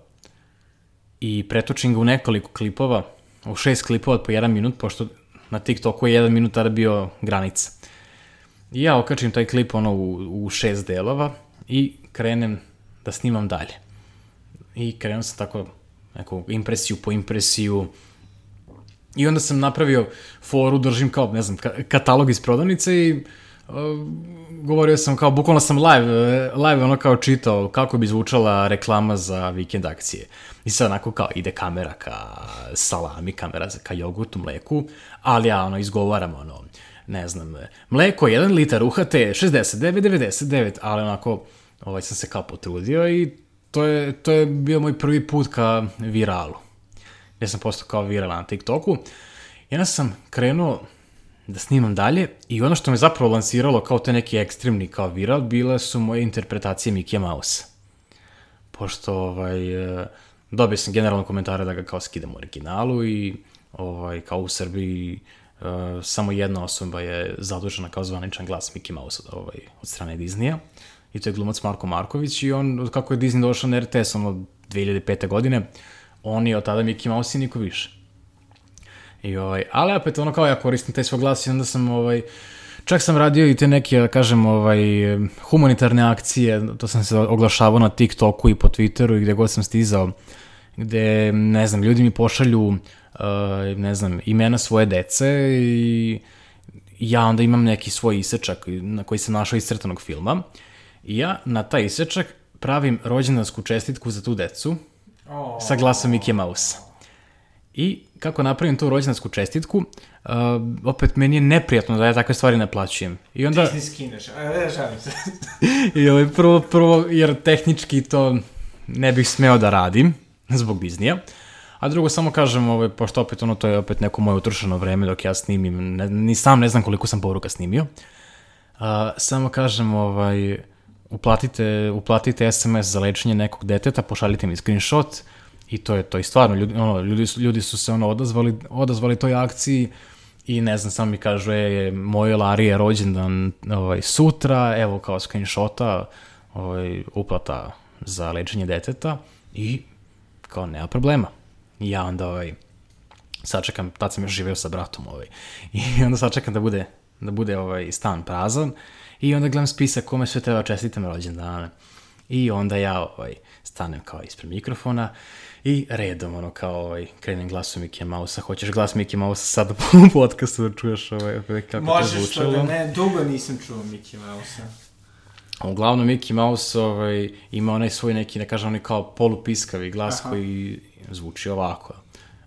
i pretočim ga u nekoliko klipova, u šest klipova po jedan minut, pošto na TikToku je jedan minut tada bio granica. I ja okačim taj klip ono u, u šest delova i krenem da snimam dalje. I krenuo sam tako neku impresiju po impresiju. I onda sam napravio foru, držim kao, ne znam, katalog iz prodavnice i uh, govorio sam kao, bukvalno sam live, live ono kao čitao kako bi zvučala reklama za vikend akcije. I sad onako kao ide kamera ka salami, kamera ka jogurtu, mleku, ali ja ono izgovaram ono, ne znam, mleko 1 litar UHT 69,99, ali onako, ovaj sam se kao potrudio i to je, to je bio moj prvi put ka viralu. Gde sam postao kao viral na TikToku. I sam krenuo da snimam dalje i ono što me zapravo lansiralo kao te neki ekstremni kao viral, bile su moje interpretacije Mickey Mouse. Pošto ovaj, dobio sam generalno komentare da ga kao skidam u originalu i ovaj, kao u Srbiji uh, samo jedna osoba je zadužena kao zvaničan glas Mickey Mouse ovaj, od strane Disneya i to je glumac Marko Marković i on, kako je Disney došao na RTS ono 2005. godine, on je od tada Mickey Mouse i niko više. I ovaj, ali opet ono kao ja koristim taj svoj glas i onda sam ovaj, čak sam radio i te neke, da kažem, ovaj, humanitarne akcije, to sam se oglašavao na TikToku i po Twitteru i gde god sam stizao, gde, ne znam, ljudi mi pošalju, uh, ne znam, imena svoje dece i ja onda imam neki svoj isečak na koji sam našao iscrtanog filma i ja na taj isečak pravim rođendansku čestitku za tu decu oh. sa glasom Mickey Mouse. I kako napravim tu rođendansku čestitku, uh, opet meni je neprijatno da ja takve stvari naplaćujem. I onda... Ti skineš, a ne žalim se. I ovaj, prvo, prvo, jer tehnički to ne bih smeo da radim zbog Disneya. A drugo, samo kažem, ovaj, pošto opet ono, to je opet neko moje utrošeno vreme dok ja snimim, ne, ni sam ne znam koliko sam poruka snimio. Uh, samo kažem, ovaj, uplatite, uplatite SMS za lečenje nekog deteta, pošaljite mi screenshot, I to je to. I stvarno, ljudi, ono, ljudi, su, ljudi su se ono odazvali, odazvali toj akciji i ne znam, samo mi kažu, je, moj Lari je rođendan ovaj, sutra, evo kao screenshota, ovaj, uplata za lečenje deteta i kao nema problema. I ja onda ovaj, sačekam, tad sam još živeo sa bratom ovaj, i onda sačekam da bude, da bude ovaj, stan prazan i onda gledam spisak kome sve treba čestitam rođendane. I onda ja ovaj, stanem kao ispred mikrofona I redom, ono, kao, ovaj, krenem glasom Mickey Mouse-a. Hoćeš glas Mickey Mouse-a sad u podcastu da čuješ ovaj, kako Možeš to zvučalo? Možeš to da ne, dugo nisam čuo Mickey Mouse-a. Uglavnom, Mickey Mouse ovaj, ima onaj svoj neki, da kažem, onaj kao polupiskavi glas Aha. koji zvuči ovako.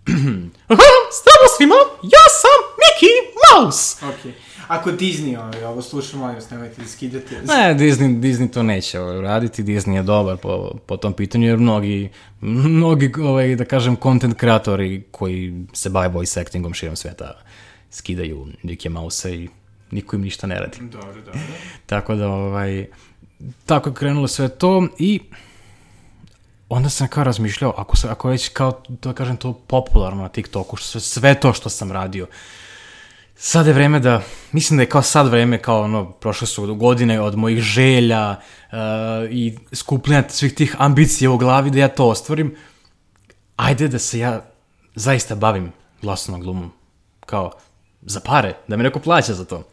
Zdravo svima, ja sam Mickey Mouse! Okej. Okay. Ako Disney ovaj, ovo sluša, molim vas, nemojte da skidate. Ne, Disney, Disney to neće ovaj, raditi, Disney je dobar po, po tom pitanju, jer mnogi, mnogi, ovaj, da kažem, content kreatori koji se bave voice actingom širom sveta skidaju Mickey Mouse i niko im ništa ne radi. Dobro, dobro. Tako da, ovaj, tako je krenulo sve to i onda sam kao razmišljao, ako, se, ako već kao, da kažem, to popularno na TikToku, sve, sve to što sam radio, sad je vreme da, mislim da je kao sad vreme, kao ono, prošle su godine od mojih želja uh, i skupljenja svih tih ambicija u glavi da ja to ostvarim. Ajde da se ja zaista bavim glasnom glumom. Kao, za pare, da me neko plaća za to.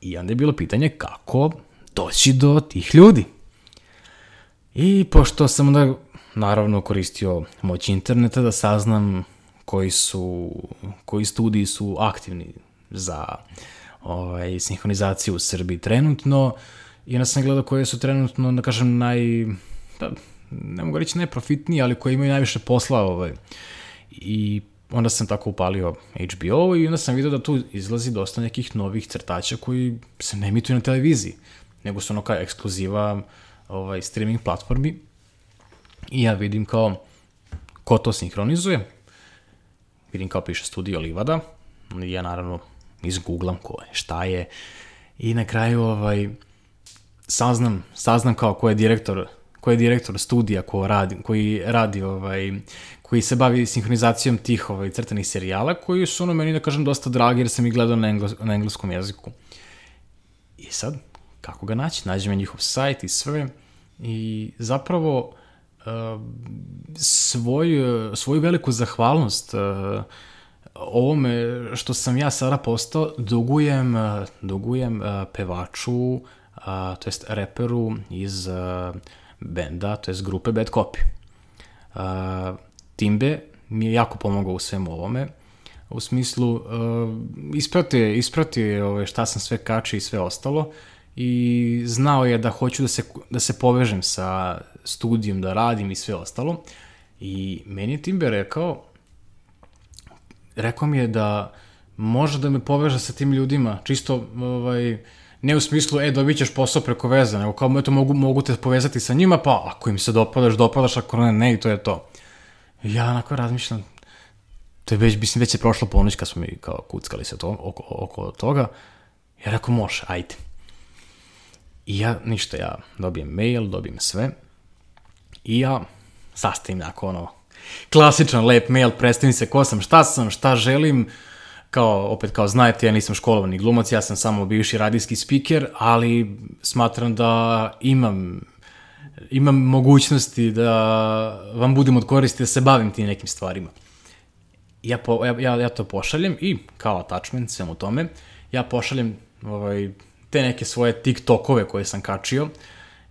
I onda je bilo pitanje kako doći do tih ljudi. I pošto sam onda, naravno, koristio moć interneta da saznam koji su, koji studiji su aktivni za ovaj, sinhronizaciju u Srbiji trenutno i onda sam gledao koje su trenutno, da kažem, naj, da, ne mogu reći najprofitniji, ali koji imaju najviše posla ovaj. i onda sam tako upalio HBO i onda sam vidio da tu izlazi dosta nekih novih crtača koji se ne emituju na televiziji, nego su ono kao ekskluziva ovaj, streaming platformi i ja vidim kao ko to sinhronizuje, vidim kao piše studio Livada, ja naravno izgooglam ko je, šta je, i na kraju ovaj, saznam, saznam kao ko je direktor ko je direktor studija ko radi, koji radi ovaj, koji se bavi sinhronizacijom tih ovaj, crtanih serijala, koji su ono meni, da kažem, dosta dragi jer sam ih gledao na, engles, na engleskom jeziku. I sad, kako ga naći? Nađem njihov sajt i sve. I zapravo, svoju, svoju veliku zahvalnost uh, ovome što sam ja sada postao dugujem, uh, dugujem uh, pevaču, uh, to jest reperu iz uh, benda, to jest grupe Bad Copy. Uh, Timbe mi je jako pomogao u svem ovome, u smislu uh, isprati, isprati ove, šta sam sve kači i sve ostalo i znao je da hoću da se, da se povežem sa studijom, da radim i sve ostalo. I meni je Timber rekao, rekao mi je da može da me poveže sa tim ljudima, čisto, ovaj, ne u smislu, e, dobit ćeš posao preko veze, nego kao, eto, mogu, mogu te povezati sa njima, pa ako im se dopadaš, dopadaš, ako ne, ne, i to je to. Ja onako razmišljam, to je već, mislim, već je prošla ponoć kad smo mi kao kuckali se to, oko, oko toga. Ja rekao, može, ajde. I ja, ništa, ja dobijem mail, dobijem sve. I ja sastavim jako ono, klasičan lep mail, predstavim se ko sam, šta sam, šta želim, kao, opet kao znajte, ja nisam školovani glumac, ja sam samo bivši radijski speaker, ali smatram da imam imam mogućnosti da vam budem od koristi da se bavim tim nekim stvarima. Ja, po, ja, ja, to pošaljem i kao attachment svem u tome, ja pošaljem ovaj, te neke svoje TikTokove koje sam kačio,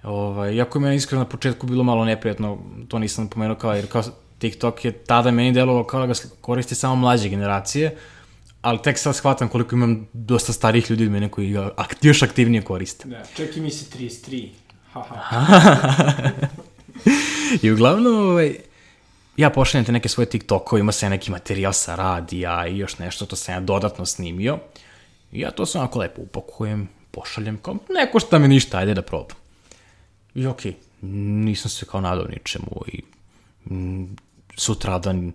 ovaj, iako je meni iskreno na početku bilo malo neprijatno, to nisam pomenuo kao, jer kao TikTok je tada meni delovao kao da ga koristi samo mlađe generacije, ali tek sad shvatam koliko imam dosta starih ljudi od mene koji ga ak, još aktivnije koriste. Da, čak i mi se 33. I uglavnom, ovaj, ja pošaljem te neke svoje TikTokove, ima se neki materijal sa radija i još nešto, to sam ja dodatno snimio. I ja to sam onako lepo upakujem, pošaljem, kao ne košta mi ništa, ajde da probam. I okej, okay, nisam se kao nadao ničemu i mm, sutradan,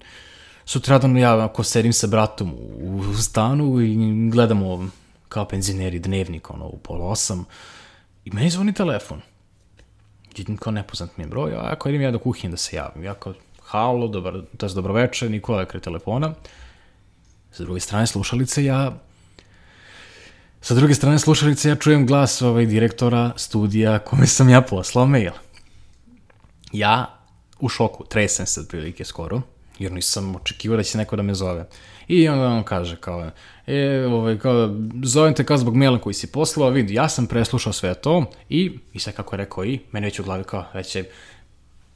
sutradan ja ako sedim sa bratom u, u stanu i gledamo kao penzioneri dnevnik, ono, u pola osam, i meni zvoni telefon vidim kao nepoznat mi je broj, a ako idem ja do kuhinje da se javim, ja kao, halo, dobar, to je dobro večer, Nikola je kre telefona, sa druge strane slušalice ja Sa druge strane slušalice ja čujem glas ovaj direktora studija kome sam ja poslao mail. Ja u šoku, tresem se otprilike skoro, jer nisam očekivao da će neko da me zove. I onda on kaže kao, e, ovaj, kao, zovem te kao zbog maila koji si poslao, vidi, ja sam preslušao sve to i, i sad kako je rekao i, meni već u glavi kao, već je,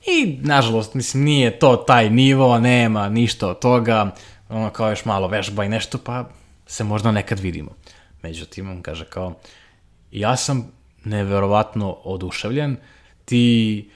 i nažalost, mislim, nije to taj nivo, nema ništa od toga, ono kao još malo vežba i nešto, pa se možda nekad vidimo. Međutim, on kaže kao, ja sam neverovatno oduševljen, ti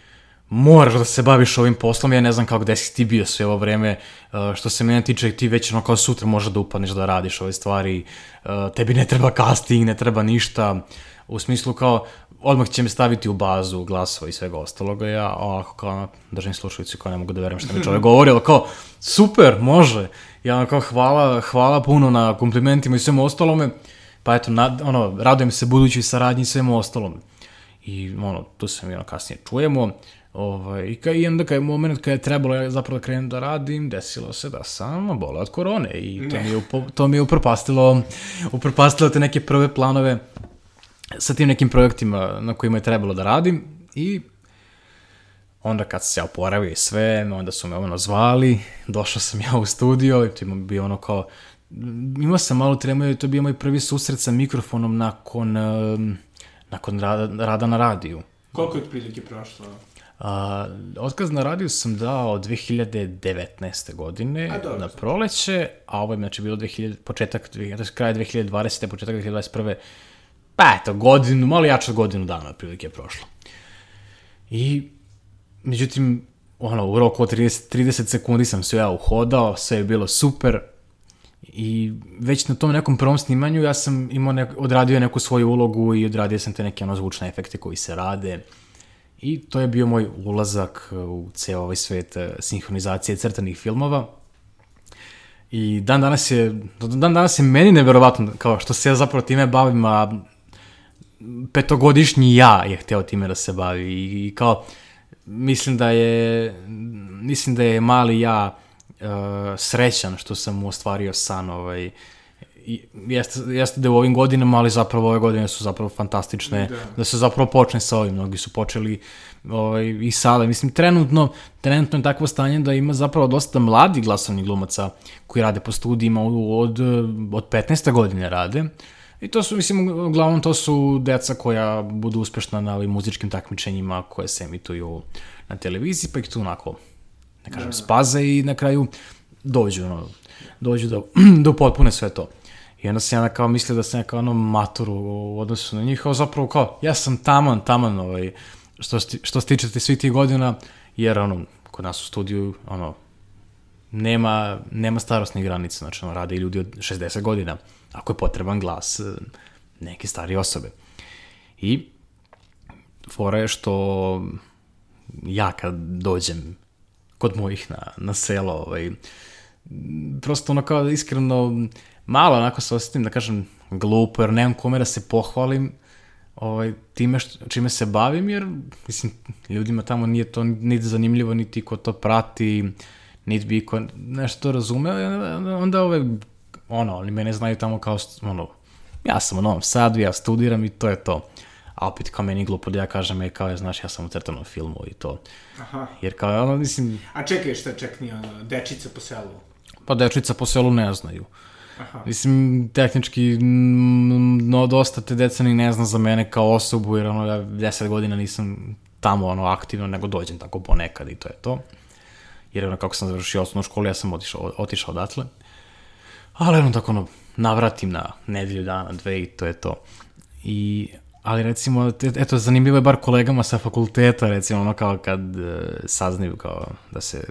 moraš da se baviš ovim poslom, ja ne znam kako gde si ti bio sve ovo vreme, uh, što se mene tiče, ti već ono kao sutra možeš da upadneš da radiš ove stvari, uh, tebi ne treba casting, ne treba ništa, u smislu kao, odmah će me staviti u bazu glasova i svega ostaloga, ja ovako kao držim slušalicu kao ne mogu da verujem šta mi čovjek govori, ali kao, super, može, ja kao hvala, hvala puno na komplimentima i svemu ostalome, pa eto, nad, ono, radujem se budućoj saradnji i svemu ostalome. I ono, tu se mi ono kasnije čujemo, Ovaj, i, ka, I onda kad je moment kad je trebalo ja zapravo da krenem da radim, desilo se da sam bole od korone i to mi je, upo, to mi je upropastilo, upropastilo te neke prve planove sa tim nekim projektima na kojima je trebalo da radim i onda kad se ja oporavio i sve, onda su me ono zvali, došao sam ja u studio i to ima bio ono kao, imao sam malo tremu, to je bio moj prvi susret sa mikrofonom nakon, nakon rada, rada na radiju. Koliko je otprilike prošlo? A, otkaz na radiju sam dao 2019. godine a, na proleće, a ovo je znači bilo 2000, početak, kraj 2020. početak 2021. Pa eto, godinu, malo jače od godinu dana prilike je prošlo. I, međutim, ono, u roku od 30, 30 sekundi sam se ja uhodao, sve je bilo super, I već na tom nekom prvom snimanju ja sam imao nek, odradio neku svoju ulogu i odradio sam te neke ono zvučne efekte koji se rade. I to je bio moj ulazak u ceo ovaj svet uh, sinhronizacije crtanih filmova. I dan danas je, dan danas je meni neverovatno, kao što se ja zapravo time bavim, a petogodišnji ja je hteo time da se bavi i kao mislim da je mislim da je mali ja uh, srećan što sam mu ostvario san ovaj i jeste, jeste da u ovim godinama, ali zapravo ove godine su zapravo fantastične, da, da se zapravo počne sa ovim, mnogi su počeli ovaj, i sada, mislim, trenutno, trenutno je takvo stanje da ima zapravo dosta mladi glasovnih glumaca koji rade po studijima od, od 15. godine rade, I to su, mislim, uglavnom to su deca koja budu uspešna na ovim muzičkim takmičenjima koje se emituju na televiziji, pa ih tu onako, ne kažem, da, da. spaze i na kraju dođu, ono, dođu do, do potpune sve to. I onda sam ja kao mislio da sam ja kao ono maturu u odnosu na njih, a zapravo kao, ja sam taman, taman, ovaj, što, sti, što stičete svi tih godina, jer ono, kod nas u studiju, ono, nema, nema starostnih granica, znači ono, rade i ljudi od 60 godina, ako je potreban glas e, neke starije osobe. I fora je što ja kad dođem kod mojih na, na selo, ovaj, prosto ono kao iskreno malo onako se osjetim da kažem glupo, jer nemam kome da se pohvalim ovaj, time što, čime se bavim, jer mislim, ljudima tamo nije to niti zanimljivo, niti ko to prati, niti bi ko nešto razumeo, onda ove, ono, oni mene znaju tamo kao, ono, ja sam u Novom Sadu, ja studiram i to je to. A opet kao meni glupo da ja kažem, e, kao je, znaš, ja sam u crtanom filmu i to. Aha. Jer kao, ono, mislim... A čekaj, šta čekni, ono, dečica po selu? Pa dečica po selu ne znaju. Aha. Mislim, tehnički, no, dosta te deca ni ne zna za mene kao osobu, jer ono, ja deset godina nisam tamo ono aktivno, nego dođem tako ponekad i to je to. Jer ono, kako sam završio osnovnu školu, ja sam otišao, otišao odatle. Ali ono, tako ono, navratim na nedelju dana, dve i to je to. I, ali recimo, eto, zanimljivo je bar kolegama sa fakulteta, recimo, ono kao kad e, saznaju kao da se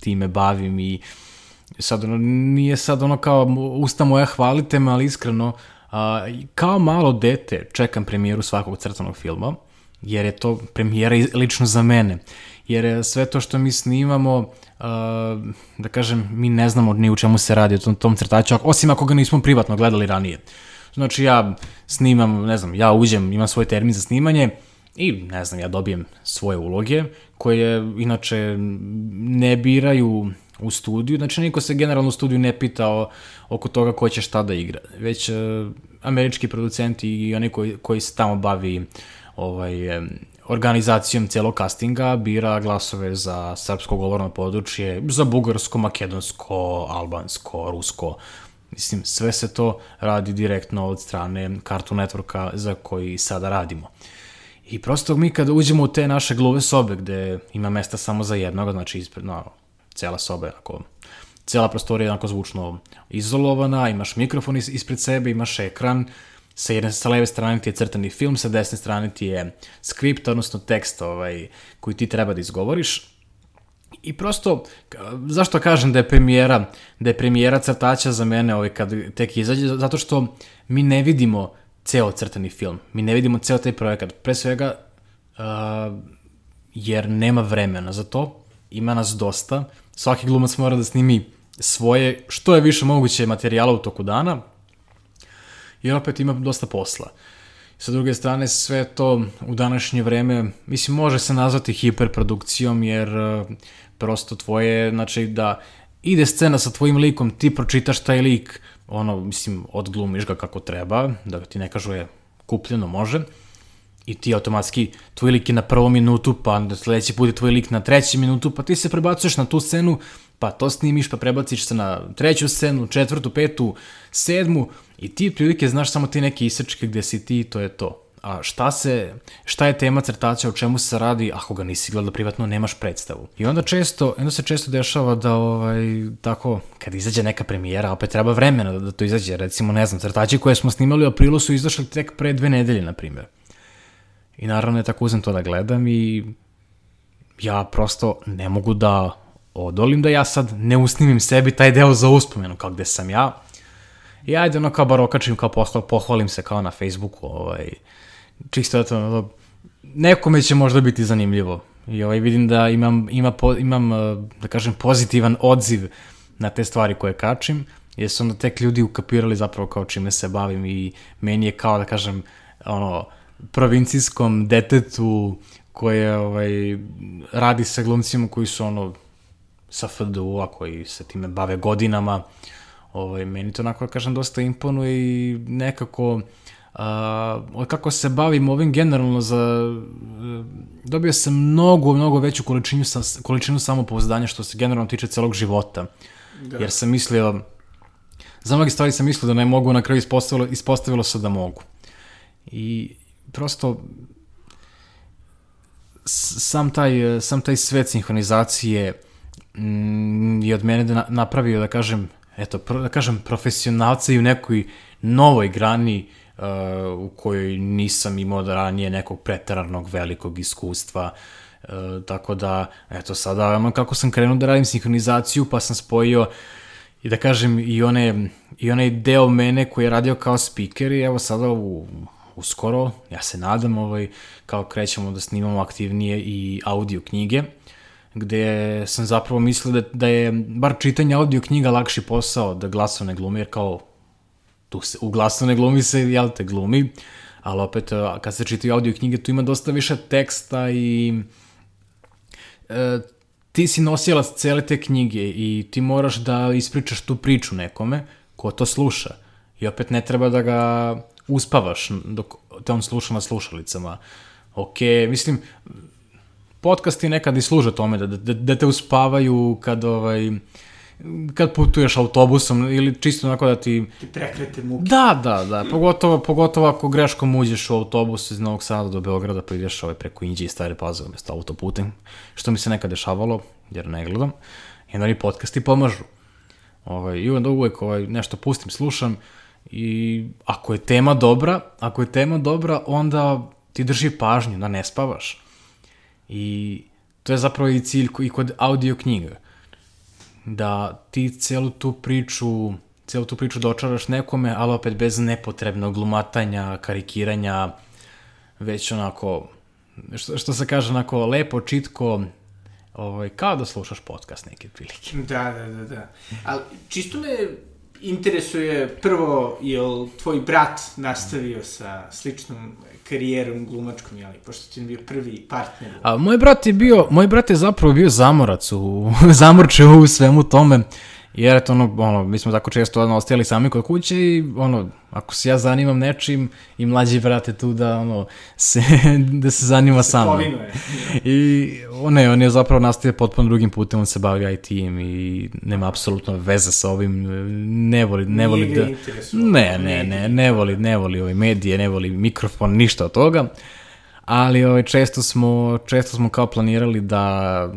time bavim i sad ono, nije sad ono kao usta moja hvalite me, ali iskreno, a, kao malo dete čekam premijeru svakog crtanog filma, jer je to premijera lično za mene. Jer sve to što mi snimamo, a, da kažem, mi ne znamo ni u čemu se radi o tom, tom crtaču, osim ako ga nismo privatno gledali ranije. Znači ja snimam, ne znam, ja uđem, imam svoj termin za snimanje, i ne znam, ja dobijem svoje uloge koje inače ne biraju u studiju, znači niko se generalno u studiju ne pita o, oko toga ko će šta da igra, već uh, američki producenti i oni koji, koji se tamo bavi ovaj, um, organizacijom celog castinga bira glasove za srpsko govorno područje, za bugarsko, makedonsko, albansko, rusko, Mislim, sve se to radi direktno od strane Cartoon Networka za koji sada radimo. I prosto mi kada uđemo u te naše gluve sobe gde ima mesta samo za jednog, znači ispred, no, cela soba je onako, cela prostorija je onako zvučno izolovana, imaš mikrofon ispred sebe, imaš ekran, sa jedne, sa leve strane ti je crtani film, sa desne strane ti je skript, odnosno tekst ovaj, koji ti treba da izgovoriš. I prosto, zašto kažem da je premijera, da je premijera crtača za mene ovaj, kad tek izađe, zato što mi ne vidimo ceo crtani film, mi ne vidimo ceo taj projekat, pre svega uh, jer nema vremena za to, ima nas dosta, svaki glumac mora da snimi svoje, što je više moguće materijala u toku dana, jer opet ima dosta posla. Sa druge strane, sve to u današnje vreme, mislim, može se nazvati hiperprodukcijom, jer uh, prosto tvoje, znači da ide scena sa tvojim likom, ti pročitaš taj lik, ono, mislim, odglumiš ga kako treba, da ti ne kažu je kupljeno, može, i ti automatski, tvoj lik je na prvom minutu, pa sledeći put je tvoj lik na treći minutu, pa ti se prebacuješ na tu scenu, pa to snimiš, pa prebaciš se na treću scenu, četvrtu, petu, sedmu i ti prilike znaš samo ti neke isečke gde si ti to je to. A šta se, šta je tema crtača, o čemu se radi, ako ga nisi gledao privatno, nemaš predstavu. I onda često, onda se često dešava da, ovaj, tako, kad izađe neka premijera, opet treba vremena da, da to izađe. Recimo, ne znam, crtači koje smo snimali u aprilu su izašli tek pre dve nedelje, na primjer. I naravno je tako uzem to da gledam i ja prosto ne mogu da odolim da ja sad ne usnimim sebi taj deo za uspomenu, kao gde sam ja. I ajde ono kao bar okačim, kao pohvalim se kao na Facebooku, ovaj, čisto to, ono, nekome će možda biti zanimljivo. I ovaj, vidim da imam, ima, po, imam, da kažem, pozitivan odziv na te stvari koje kačim, jer su onda tek ljudi ukapirali zapravo kao čime se bavim i meni je kao, da kažem, ono, provincijskom detetu koje ovaj, radi sa glumcima koji su ono sa FDU-a koji se time bave godinama. Ovaj, meni to onako, da kažem, dosta imponuje i nekako uh, kako se bavim ovim generalno za uh, dobio sam mnogo, mnogo veću količinu, sa, količinu samopouzdanja što se generalno tiče celog života. Da. Jer sam mislio, za mnogi stvari sam mislio da ne mogu, na kraju ispostavilo, ispostavilo se da mogu. I prosto sam taj, sam taj svet sinhronizacije mm, je od mene da napravio, da kažem, eto, pro, da kažem, profesionalca i u nekoj novoj grani uh, u kojoj nisam imao da ranije nekog pretaranog velikog iskustva, E, tako da, eto sada, kako sam krenuo da radim sinhronizaciju, pa sam spojio i da kažem i, one, i onaj deo mene koji je radio kao speaker i evo sada u, uskoro, ja se nadam, ovaj, kao krećemo da snimamo aktivnije i audio knjige, gde sam zapravo mislio da, da je bar čitanje audio knjiga lakši posao da glasovne glumi, jer kao tu se, u glasovne glumi se, jel te, glumi, ali opet kad se čitaju audio knjige tu ima dosta više teksta i e, ti si nosilac cele te knjige i ti moraš da ispričaš tu priču nekome ko to sluša. I opet ne treba da ga uspavaš dok te on sluša na slušalicama. Ok, mislim, podcasti nekad i služe tome da, da, da te uspavaju kad ovaj, kad putuješ autobusom ili čisto onako da ti... Ti prekrete muke. Da, da, da. Pogotovo, pogotovo ako greškom uđeš u autobus iz Novog Sada do Beograda pa ideš ovaj preko Inđe i Stare Pazove mesto autoputem, što mi se nekad dešavalo, jer ne gledam. I onda mi podcasti pomažu. Ovaj, I onda uvek ovaj, nešto pustim, slušam i ako je tema dobra, ako je tema dobra, onda ti drži pažnju, da ne spavaš. I to je zapravo i cilj i kod audio knjiga da ti celu tu priču celu tu priču dočaraš nekome, ali opet bez nepotrebnog glumatanja, karikiranja, već onako, što, što se kaže, onako lepo, čitko, ovaj, kao da slušaš podcast neke prilike. Da, da, da, da. Ali čisto me interesuje prvo, je li tvoj brat nastavio sa sličnom karijerom glumačkom, jeli, pošto ti je bio prvi partner. A moj brat je bio, moj brat je zapravo bio zamorac u, zamorče u svemu tome. Jer eto, ono, ono, mi smo tako često ono, ostajali sami kod kuće i ono, ako se ja zanimam nečim i mlađi vrate tu da, ono, se, da se zanima se sa mnom. I ne, on je zapravo nastavio potpuno drugim putem, on se bavi IT-im i nema apsolutno veze sa ovim, ne voli, ne voli da... Ne, ne, ne, ne voli, ne voli ove medije, ne voli mikrofon, ništa od toga ali ovaj, često, smo, često smo kao planirali da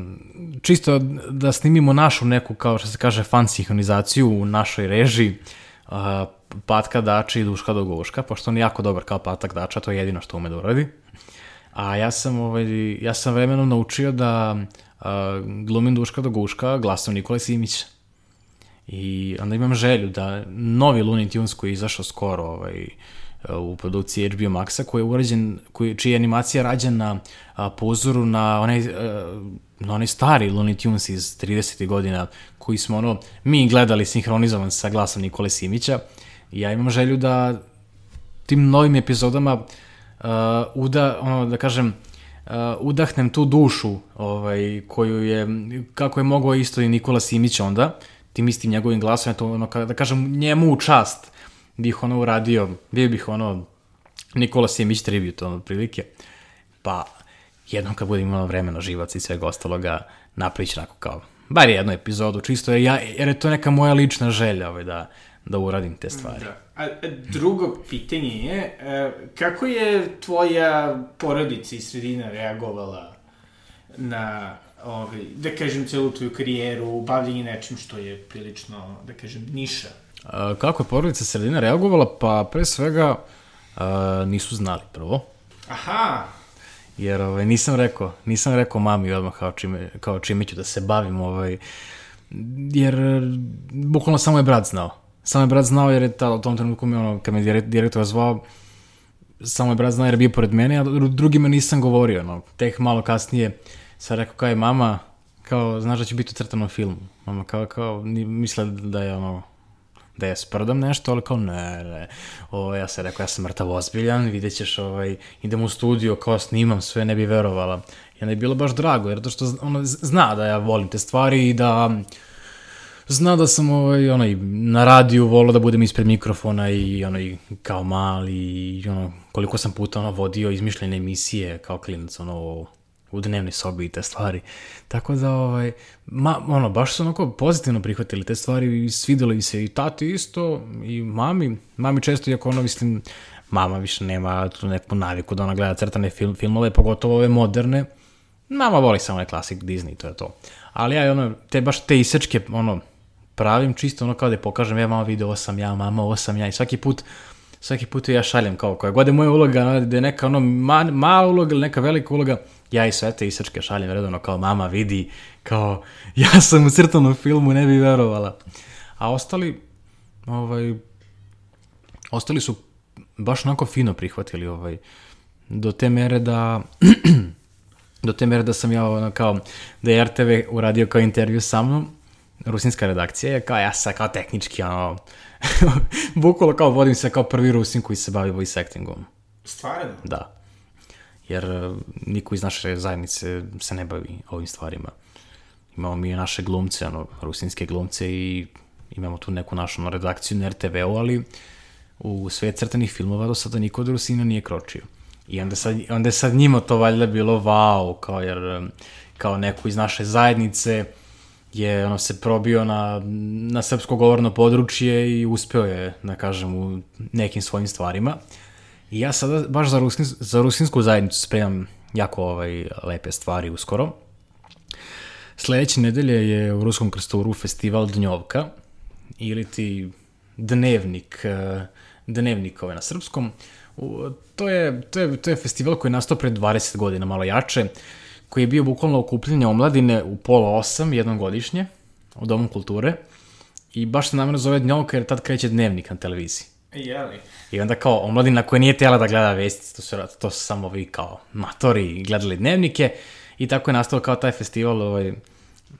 čisto da snimimo našu neku, kao što se kaže, fan sinhronizaciju u našoj režiji, uh, Patka Dača i Duška Dogoška, pošto on je jako dobar kao Patak Dača, to je jedino što ume da uradi. A ja sam, ovaj, ja sam vremenom naučio da uh, glumim Duška Doguška glasom Nikole Simića. I onda imam želju da novi Looney Tunes koji je izašao skoro, ovaj, u produkciji HBO Maxa, koji je urađen, koji, čija je animacija rađena na pozoru na onaj, a, na onaj stari Looney Tunes iz 30. godina, koji smo ono, mi gledali sinhronizovan sa glasom Nikole Simića. Ja imam želju da tim novim epizodama uh, uda, ono, da kažem, uh, udahnem tu dušu ovaj, koju je, kako je mogao isto i Nikola Simić onda, tim istim njegovim glasom, to ono, da kažem, njemu u čast bih ono uradio, bio bih ono Nikola Simić tribute, ono, prilike. Pa, jednom kad budem imao vremena živac i svega ostaloga, napravić onako kao, bar jednu epizodu, čisto jer, ja, jer je to neka moja lična želja ovaj, da, da uradim te stvari. Da. A, drugo pitanje je, e, kako je tvoja porodica i sredina reagovala na ovaj, da kažem, celu tvoju karijeru, bavljenje nečim što je prilično, da kažem, niša kako je porodica sredina reagovala? Pa pre svega a, nisu znali prvo. Aha! Jer ovaj, nisam rekao, nisam rekao mami odmah kao čime, kao čime ću da se bavim, ovaj, jer bukvalno samo je brat znao. Samo je brat znao jer je ta, u tom trenutku mi ono, kad me direktor zvao, samo je brat znao jer je bio pored mene, a drugima nisam govorio, no. Tek malo kasnije sam rekao kao je mama, kao, znaš da će biti u crtanom filmu. Mama kao, kao, misle da je ono, da ja sprdam nešto, ali kao ne, ne. O, ja se rekao, ja sam mrtav ozbiljan, vidjet ćeš, ovaj, idem u studio, kao snimam sve, ne bi verovala. I onda je bilo baš drago, jer to što ono, zna da ja volim te stvari i da zna da sam ovaj, onaj, na radiju volao da budem ispred mikrofona i onaj, kao mali i ono, koliko sam puta ono, vodio izmišljene emisije kao klinac, ono, u dnevnoj sobi i te stvari. Tako da, ovaj, ma, ono, baš su onako pozitivno prihvatili te stvari i svidelo im se i tati isto i mami. Mami često, iako ono, mislim, mama više nema tu neku naviku da ona gleda crtane film, filmove, pogotovo ove moderne. Mama voli samo onaj klasik Disney, to je to. Ali ja, ono, te baš te isečke, ono, pravim čisto ono kao da je pokažem, ja mama video, ovo sam ja, mama, ovo sam ja i svaki put svaki put ja šaljem kao koja god je moja uloga, da je neka ono ma, mala uloga ili neka velika uloga, ja i sve te isečke šaljem redovno kao mama vidi, kao ja sam u crtanom filmu, ne bi verovala. A ostali, ovaj, ostali su baš onako fino prihvatili ovaj, do te mere da do te mere da sam ja ono kao da je RTV uradio kao intervju sa mnom rusinska redakcija je kao ja sam kao tehnički ono bukvalo kao vodim se kao prvi rusin koji se bavi voice actingom. Stvarno? Da. Jer uh, niko iz naše zajednice se ne bavi ovim stvarima. Imamo mi naše glumce, ono, rusinske glumce i imamo tu neku našu ono, redakciju na RTV-u, ali u svet crtanih filmova do sada niko od Rusina nije kročio. I onda, sad, onda sad njima to valjda bilo wow, kao jer kao neko iz naše zajednice je ono se probio na, na srpsko govorno područje i uspeo je, da kažem, u nekim svojim stvarima. I ja sada baš za, ruskin, za rusinsku zajednicu spremam jako ovaj, lepe stvari uskoro. Sledeće nedelje je u Ruskom krstoru festival Dnjovka, ili ti dnevnik, eh, dnevnik ovaj na srpskom. To je, to, je, to je festival koji je nastao pred 20 godina, malo jače, koji je bio bukvalno okupljanje omladine u pola osam, jednom godišnje, u Domu kulture. I baš se namjerno zove Dnjovka jer tad kreće dnevnik na televiziji. Jeli? I onda kao omladina koja nije tela da gleda vesti, to su, to su samo vi kao matori gledali dnevnike i tako je nastao kao taj festival, ovaj,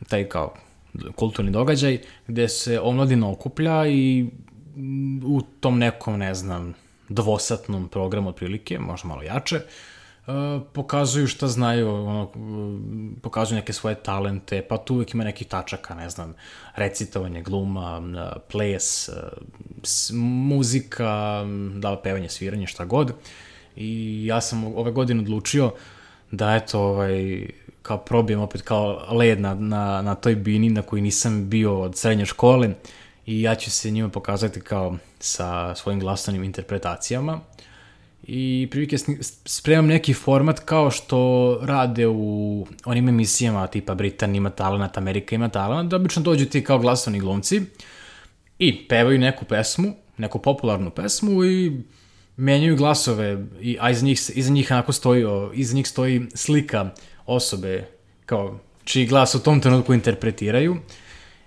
taj kao kulturni događaj gde se omladina okuplja i u tom nekom, ne znam, dvosatnom programu otprilike, možda malo jače, uh, pokazuju šta znaju, ono, pokazuju neke svoje talente, pa tu uvijek ima nekih tačaka, ne znam, recitovanje, gluma, ples, muzika, da, pevanje, sviranje, šta god. I ja sam ove godine odlučio da, eto, ovaj, kao probijem opet kao led na, na, na toj bini na koji nisam bio od srednje škole i ja ću se njima pokazati kao sa svojim glasanim interpretacijama i prilike spremam neki format kao što rade u onim emisijama tipa Britanija ima talent, Amerika ima talent, da obično dođu ti kao glasovni glumci i pevaju neku pesmu, neku popularnu pesmu i menjaju glasove, i, a iza njih, iza njih onako stoji, iza njih stoji slika osobe kao čiji glas u tom trenutku interpretiraju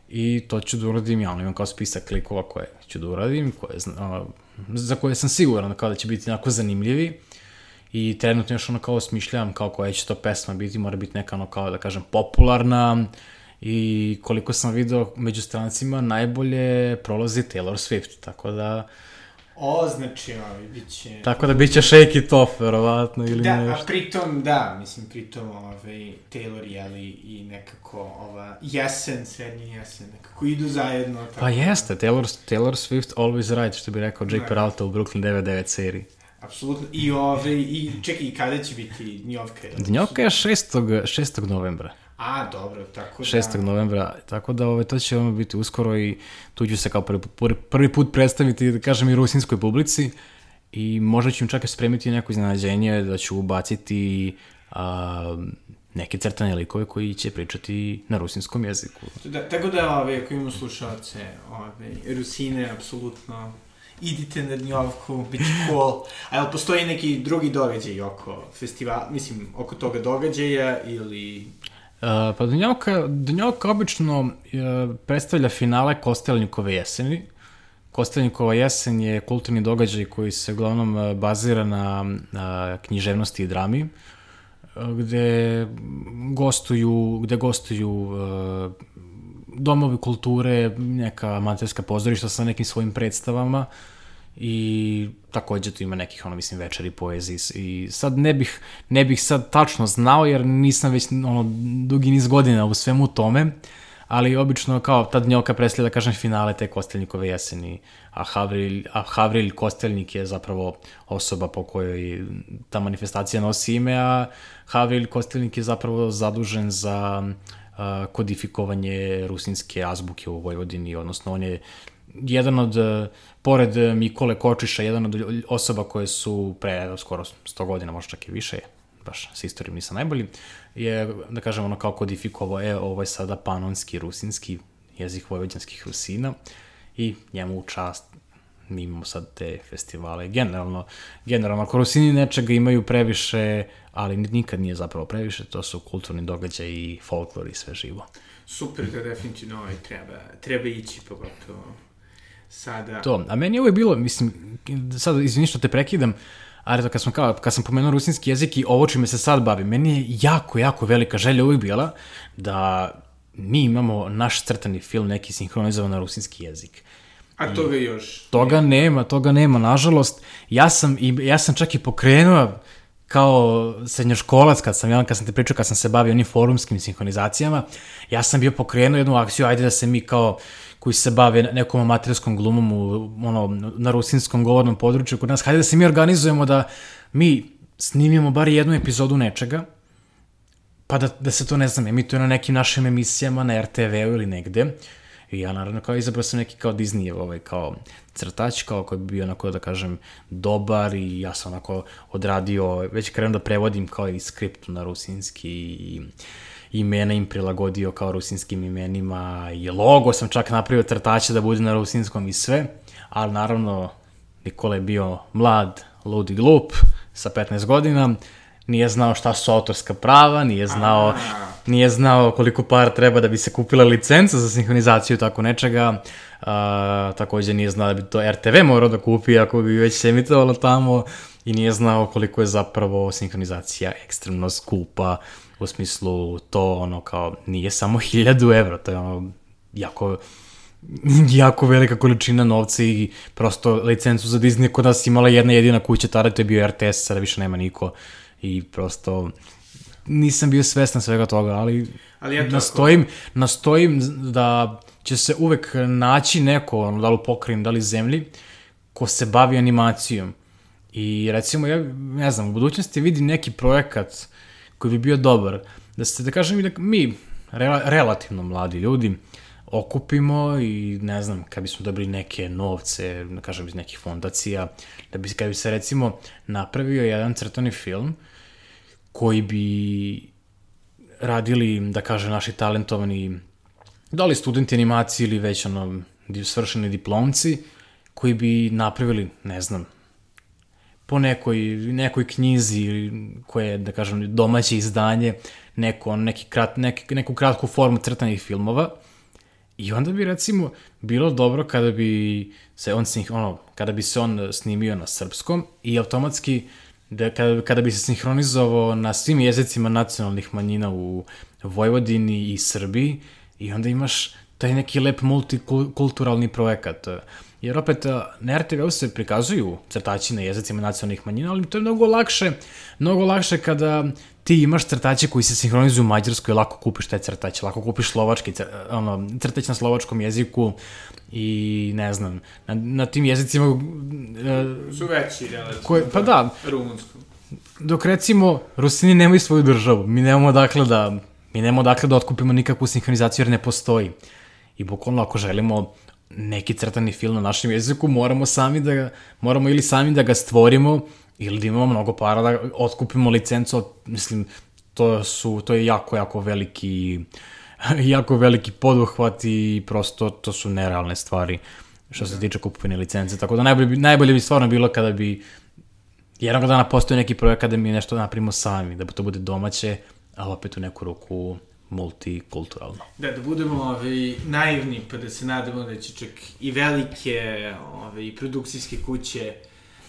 i to ću da uradim ja, imam kao spisak klikova koje ću da uradim, koje, a, za koje sam siguran kao da će biti onako zanimljivi i trenutno još ono kao smišljam kao koja će to pesma biti, mora biti neka ono kao da kažem popularna i koliko sam video među strancima najbolje prolazi Taylor Swift, tako da O, znači, ovi, bit će... Tako da bit će shake it off, verovatno, ili da, nešto. Da, a pritom, da, mislim, pritom, ovaj, Taylor, jeli, i nekako, ova, jesen, srednji jesen, nekako idu zajedno. Tako pa jeste, Taylor, Taylor Swift always right, što bi rekao Jake da. Peralta u Brooklyn 99 seriji. Apsolutno, i ove, i čekaj, i kada će biti Dnjovka? Dnjovka je 6. 6. novembra. A, dobro, tako da... 6. novembra, tako da ove, to će ono biti uskoro i tu ću se kao prvi, prvi put predstaviti, da kažem, i rusinskoj publici i možda ću im čak spremiti neko iznenađenje da ću ubaciti a, neke crtane likove koji će pričati na rusinskom jeziku. Da, tako da, ove, ako imamo slušalce, ove, Rusine, apsolutno idite na Dnjovku, bit će cool. A jel postoji neki drugi događaj oko festivala, mislim, oko toga događaja ili Uh, pa Dunjavka, Dunjavka obično uh, predstavlja finale Kostelnikove jeseni. Kostelnikova jesen je kulturni događaj koji se uglavnom uh, bazira na, na književnosti i drami, gde gostuju, gde gostuju uh, domovi kulture, neka amaterska pozorišta sa nekim svojim predstavama i takođe tu ima nekih, ono, mislim, večeri poeziji i sad ne bih, ne bih sad tačno znao jer nisam već, ono, dugi niz godina u svemu tome, ali obično kao ta dnjoka predstavlja, da kažem, finale te Kosteljnikove jeseni, a Havril, a Havril Kosteljnik je zapravo osoba po kojoj ta manifestacija nosi ime, a Havril Kosteljnik je zapravo zadužen za kodifikovanje rusinske azbuke u Vojvodini, odnosno on je jedan od, e, pored Mikole Kočiša, jedan od osoba koje su pre skoro 100 godina, možda čak i više, baš s istorijom nisam najbolji, je, da kažem, ono kao kodifikovo, e, je sada panonski, rusinski jezik vojvođanskih Rusina i njemu u čast mi imamo sad te festivale. Generalno, generalno, ako Rusini nečega imaju previše, ali nikad nije zapravo previše, to su kulturni događaj i folklor i sve živo. Super da definitivno ovaj treba, treba ići pogotovo sada. To, a meni je uvijek bilo, mislim, sad izvini što te prekidam, ali to kad sam, kao, kad sam pomenuo rusinski jezik i ovo čime se sad bavim, meni je jako, jako velika želja uvijek bila da mi imamo naš crtani film neki sinhronizovan na rusinski jezik. A toga još? Toga nema, toga nema, nažalost. Ja sam, i, ja sam čak i pokrenuo kao srednjoškolac, kad sam, ja, kad sam te pričao, kad sam se bavio onim forumskim sinhronizacijama, ja sam bio pokrenuo jednu akciju, ajde da se mi kao koji se bave nekom amaterskom glumom u, ono, na rusinskom govornom području kod nas, hajde da se mi organizujemo da mi snimimo bar jednu epizodu nečega, pa da, da se to, ne znam, emituje na nekim našim emisijama, na RTV-u ili negde, I ja naravno kao izabrao sam neki kao Disney ovaj kao crtač kao koji bi bio onako da kažem dobar i ja sam onako odradio, već krenuo da prevodim kao i skript na rusinski i imena im prilagodio kao rusinskim imenima i logo sam čak napravio crtače da bude na rusinskom i sve, ali naravno Nikola je bio mlad, lud i glup, sa 15 godina, nije znao šta su autorska prava, nije znao, nije znao koliko para treba da bi se kupila licenca za sinhronizaciju tako nečega, a, takođe nije znao da bi to RTV morao da kupi ako bi već se emitovalo tamo i nije znao koliko je zapravo sinhronizacija ekstremno skupa, u smislu to ono kao nije samo 1000 evra, to je ono jako jako velika količina novca i prosto licencu za Disney kod nas imala jedna jedina kuća, tada to je bio RTS, sada više nema niko i prosto nisam bio svestan svega toga, ali, Ali eto, nastojim, nastojim da će se uvek naći neko, ono, da li u pokrajini, da li zemlji, ko se bavi animacijom. I recimo, ja ne znam, u budućnosti vidi neki projekat koji bi bio dobar, da se, da kažem, da mi, rela, relativno mladi ljudi, okupimo i ne znam, kad bismo dobili neke novce, da kažem iz nekih fondacija, da bi, kad bi se recimo napravio jedan crtani film koji bi radili, da kažem, naši talentovani, da li studenti animacije ili već ono, svršeni diplomci, koji bi napravili, ne znam, po nekoj, nekoj knjizi koje je, da kažem, domaće izdanje, neko, neki krat, neki, neku kratku formu crtanih filmova, I onda bi recimo bilo dobro kada bi se on ono, kada bi se on snimio na srpskom i automatski da kada, kada bi se sinhronizovao na svim jezicima nacionalnih manjina u Vojvodini i Srbiji i onda imaš taj neki lep multikulturalni projekat. Jer opet na RTV-u se prikazuju crtači na jezicima nacionalnih manjina, ali to je mnogo lakše, mnogo lakše kada ti imaš crtače koji se sinhronizuju u mađarskoj, lako kupiš taj crtač, lako kupiš slovački, cr, ono, crtač na slovačkom jeziku i ne znam, na, na tim jezicima... Uh, Su veći, relativno. Koje, pa da. Rumunskom. Dok recimo, Rusini nemaju svoju državu, mi nemamo dakle da, mi nemamo dakle da otkupimo nikakvu sinhronizaciju jer ne postoji. I bukvalno ako želimo neki crtani film na našem jeziku, moramo sami da ga, moramo ili sami da ga stvorimo, ili da imamo mnogo para da otkupimo licencu, mislim, to su, to je jako, jako veliki, jako veliki poduhvat i prosto to su nerealne stvari što se tiče kupovine licence, tako da najbolje bi, najbolje bi stvarno bilo kada bi jednog dana postoji neki projekt kada mi nešto napravimo sami, da to bude domaće, ali opet u neku ruku multikulturalno. Da, da budemo ovaj, naivni, pa da se nadamo da će čak i velike ovaj, produkcijske kuće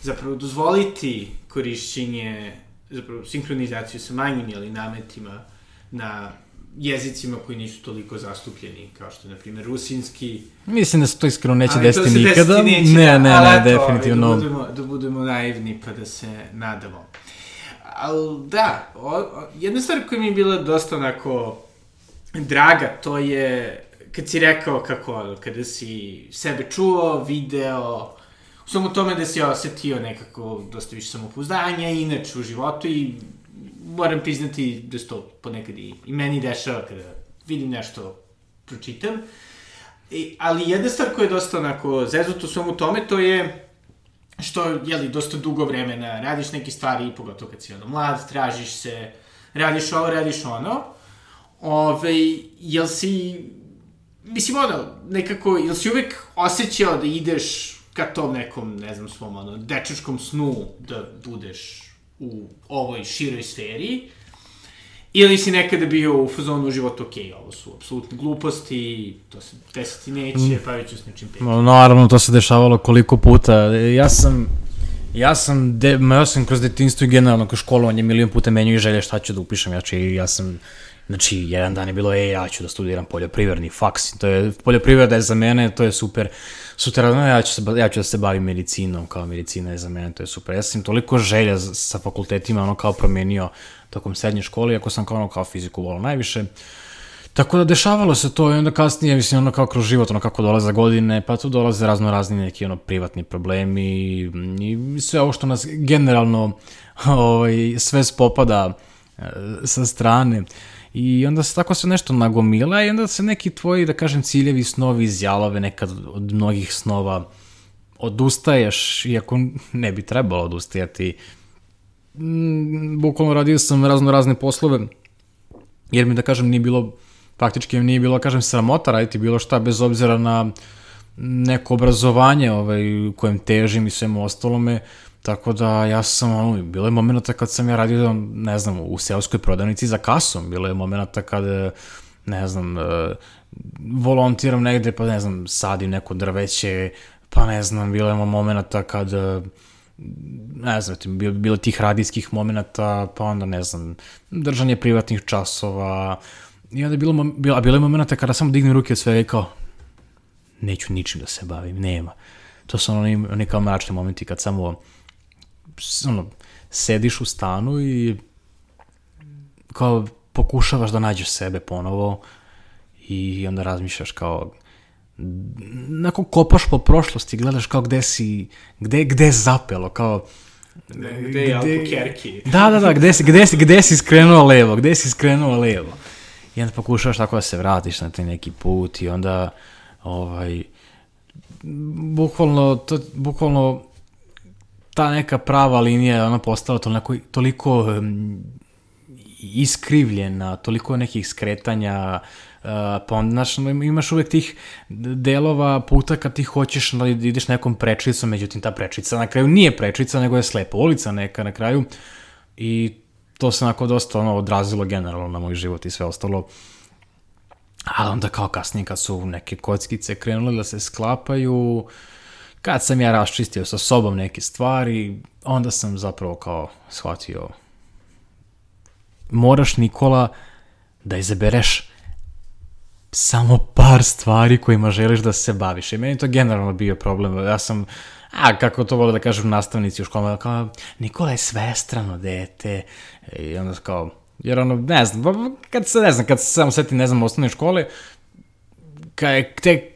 zapravo dozvoliti korišćenje, zapravo sinhronizaciju sa manjim ili nametima na jezicima koji nisu toliko zastupljeni, kao što je, na primjer, rusinski. Mislim da se to iskreno neće desiti nikada. Neće, ne, ne, ne, eto, definitivno. Da budemo, da budemo naivni pa da se nadamo. Ali da, o, o, jedna stvar koja mi je bila dosta onako draga, to je kad si rekao kako, kada si sebe čuo, video, u samo tome da si osetio nekako dosta više samopouzdanja, inače u životu i moram priznati da se to ponekad i, i meni dešava kada vidim nešto, pročitam. I, ali jedna stvar koja je dosta onako zezuto u svemu tome, to je što, jeli, dosta dugo vremena radiš neke stvari, pogotovo kad si ono mlad, tražiš se, radiš ovo, radiš ono. Ove, jel si, mislim ono, nekako, jel si uvek osjećao da ideš ka tom nekom, ne znam, svom ono, dečačkom snu da budeš u ovoj široj sferi, ili si nekada bio u fazonu u životu, ok, ovo su apsolutne gluposti, to se desiti neće, pravit ću s nečim petim. No, naravno, to se dešavalo koliko puta. Ja sam, ja sam, de, ja sam kroz detinstvo i generalno kroz školovanje milion puta menio i želje šta ću da upišem, ja, či, ja sam, znači, jedan dan je bilo, e, ja ću da studiram poljoprivredni faks, to je, poljoprivreda je za mene, to je super, sutra, ja ću, se, ja ću da se bavim medicinom, kao medicina je za mene, to je super. Ja sam toliko želja sa fakultetima, ono, kao promenio tokom srednje škole, iako sam kao, ono, kao fiziku volao najviše. Tako da dešavalo se to i onda kasnije, mislim, ono kao kroz život, ono kako dolaze godine, pa tu dolaze razno razni neki ono privatni problemi i sve ovo što nas generalno ovaj, sve spopada e, sa strane. I onda se tako se nešto nagomila i onda se neki tvoji, da kažem, ciljevi, snovi izjalove nekad od mnogih snova odustaješ, iako ne bi trebalo odustajati. Mm, bukvalno radio sam razno razne poslove, jer mi, da kažem, nije bilo, praktički nije bilo, kažem, sramota raditi bilo šta, bez obzira na neko obrazovanje ovaj, kojem težim i svemu ostalome, Tako da ja sam, ono, bilo je momenta kad sam ja radio, ne znam, u seoskoj prodavnici za kasom, bilo je momenta kad, ne znam, e, volontiram negde, pa ne znam, sadim neko drveće, pa ne znam, bilo je momenta kad, e, ne znam, bilo, bilo tih radijskih momenta, pa onda, ne znam, držanje privatnih časova, i onda je bilo, bilo, a bilo je momenta kada samo dignem ruke od svega i kao, neću ničim da se bavim, nema. To su oni, oni kao mračni momenti kad samo ono, sediš u stanu i kao pokušavaš da nađeš sebe ponovo i onda razmišljaš kao nakon kopaš po prošlosti, gledaš kao gde si, gde, gde je zapelo, kao gde, gde je Albuquerque. Da, da, da, gde si, gde, si, gde si skrenuo levo, gde si skrenuo levo. I onda pokušavaš tako da se vratiš na taj neki put i onda ovaj bukvalno, to, bukvalno ta neka prava linija ona postala toliko, toliko iskrivljena, toliko nekih skretanja, uh, pa onda, znaš, imaš uvek tih delova puta kad ti hoćeš da ideš nekom prečicom, međutim ta prečica na kraju nije prečica, nego je slepa ulica neka na kraju i to se onako dosta ono, odrazilo generalno na moj život i sve ostalo. A onda kao kasnije kad su neke kockice krenule da se sklapaju, uh, kad sam ja raščistio sa sobom neke stvari, onda sam zapravo kao shvatio moraš Nikola da izabereš samo par stvari kojima želiš da se baviš. I meni to generalno bio problem. Ja sam, a kako to vole da kažu nastavnici u školama, kao, Nikola je svestrano dete. I onda kao, jer ono, ne znam, kad se, ne znam, kad se samo setim, ne znam, osnovne škole, kad je tek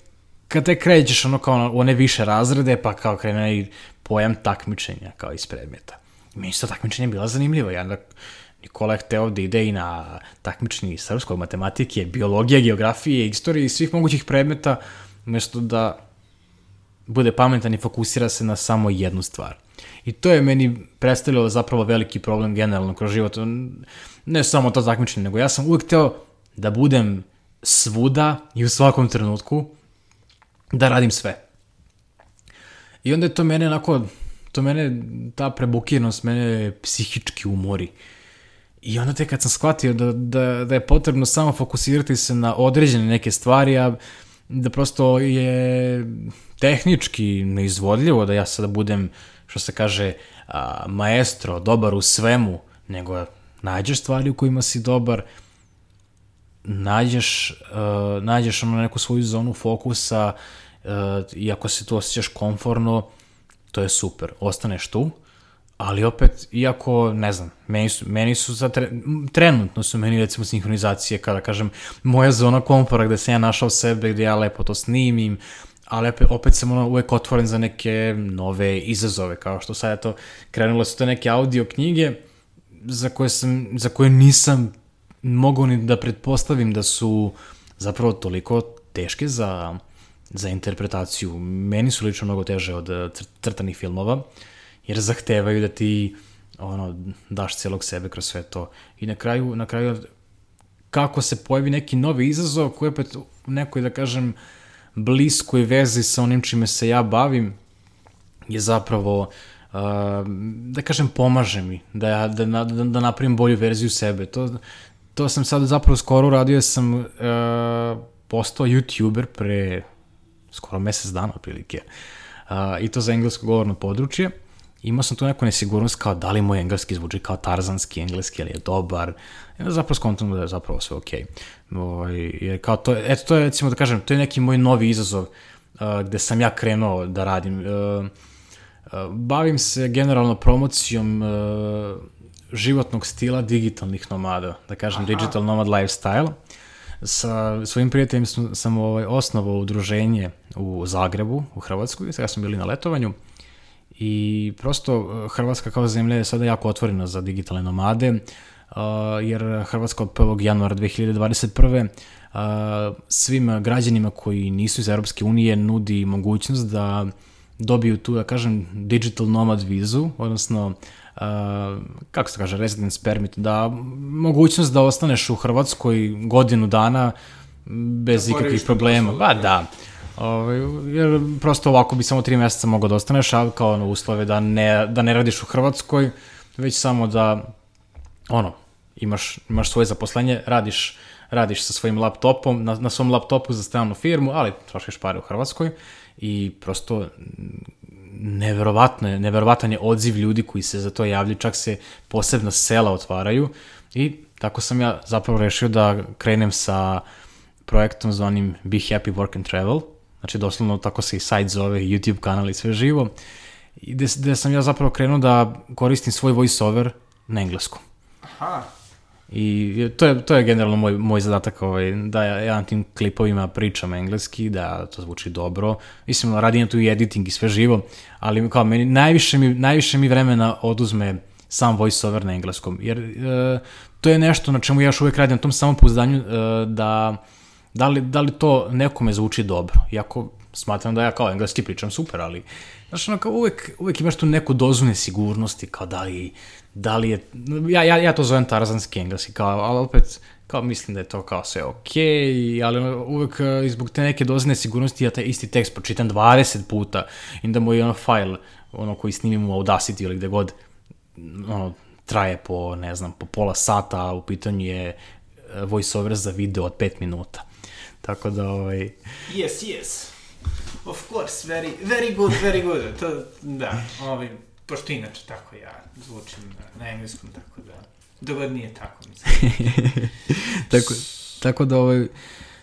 kad te krećeš ono kao one više razrede, pa kao krene i pojam takmičenja kao iz predmeta. Meni su to takmičenje bila zanimljivo. Ja Nikola je hteo da ide i na takmičenje iz srpskog matematike, biologije, geografije, istorije i svih mogućih predmeta, umesto da bude pametan i fokusira se na samo jednu stvar. I to je meni predstavljalo zapravo veliki problem generalno kroz život. Ne samo to takmičenje, nego ja sam uvek hteo da budem svuda i u svakom trenutku, da radim sve. I onda je to mene onako, to mene, ta prebukirnost mene psihički umori. I onda te kad sam shvatio da, da, da je potrebno samo fokusirati se na određene neke stvari, a da prosto je tehnički neizvodljivo da ja sada budem, što se kaže, a, maestro, dobar u svemu, nego nađeš stvari u kojima si dobar, nađeš, uh, nađeš ono neku svoju zonu fokusa uh, i ako se tu osjećaš komforno, to je super. Ostaneš tu, ali opet, iako, ne znam, meni su, meni su za tre, trenutno su meni recimo sinhronizacije, kada kažem, moja zona komfora gde sam ja našao sebe, gde ja lepo to snimim, ali opet, opet sam ono uvek otvoren za neke nove izazove, kao što sad eto, krenule su to neke audio knjige, za koje, sam, za koje nisam mogu ni da pretpostavim da su zapravo toliko teške za, za interpretaciju. Meni su lično mnogo teže od eh, crtanih filmova, jer zahtevaju da ti ono, daš celog sebe kroz sve to. I na kraju, na kraju kako se pojavi neki novi izazov koji opet u nekoj, da kažem, bliskoj vezi sa onim čime se ja bavim, je zapravo, uh, da kažem, pomaže mi da, ja, da, da, da napravim bolju verziju sebe. To, to sam sad zapravo skoro uradio, sam uh, postao youtuber pre skoro mesec dana otprilike. Uh, I to za englesko govorno područje. Imao sam tu neku nesigurnost kao da li moj engleski zvuči kao tarzanski engleski, ali je dobar. I onda zapravo skontam da je zapravo sve okej. Okay. Ovaj, jer kao to, eto to je recimo da kažem, to je neki moj novi izazov uh, gde sam ja krenuo da radim. Uh, bavim se generalno promocijom uh, životnog stila digitalnih nomada, da kažem Aha. digital nomad lifestyle. Sa svojim prijateljem sam, sam ovaj, osnovao udruženje u Zagrebu, u Hrvatskoj, sada smo bili na letovanju i prosto Hrvatska kao zemlja je sada jako otvorena za digitalne nomade, uh, jer Hrvatska od 1. januara 2021 svim građanima koji nisu iz Europske unije nudi mogućnost da dobiju tu, da kažem, digital nomad vizu, odnosno Uh, kako se kaže, residence permit, da mogućnost da ostaneš u Hrvatskoj godinu dana bez da ikakvih problema. Ba, da. Ove, ovaj, jer prosto ovako bi samo tri meseca mogao da ostaneš, a kao ono uslove da ne, da ne radiš u Hrvatskoj, već samo da ono, imaš, imaš svoje zaposlenje, radiš radiš sa svojim laptopom, na, na svom laptopu za stranu firmu, ali trošiš pare u Hrvatskoj i prosto neverovatno je, neverovatan je odziv ljudi koji se za to javljaju, čak se posebna sela otvaraju i tako sam ja zapravo rešio da krenem sa projektom zvanim Be Happy Work and Travel, znači doslovno tako se i sajt zove, YouTube kanal i sve živo, i gde, gde sam ja zapravo krenuo da koristim svoj voiceover na engleskom. Aha. I to je, to je generalno moj, moj zadatak, ovaj, da ja, na tim klipovima pričam engleski, da to zvuči dobro. Mislim, radim tu i editing i sve živo, ali kao meni najviše mi, najviše mi vremena oduzme sam voiceover na engleskom, jer e, to je nešto na čemu ja još uvek radim, na tom samom pouzdanju e, da, da li, da li to nekome zvuči dobro. Iako smatram da ja kao engleski pričam super, ali znaš, ono, kao uvek, uvek imaš tu neku dozu nesigurnosti, kao da li, da li je, ja, ja, ja to zovem tarzanski engleski, kao, ali opet, kao mislim da je to kao sve okej, okay, ali uvek uh, zbog te neke doze nesigurnosti ja taj isti tekst pročitam 20 puta i da moj ono file, ono koji snimim u Audacity ili gde god, ono, traje po, ne znam, po pola sata, a u pitanju je uh, voiceover za video od 5 minuta. Tako da, ovaj... Yes, yes. Of course, very, very good, very good. To, da, ovaj, pošto inače tako ja zvučim na, na engleskom, tako da, dogod nije tako, mislim. tako, tako da, ovaj,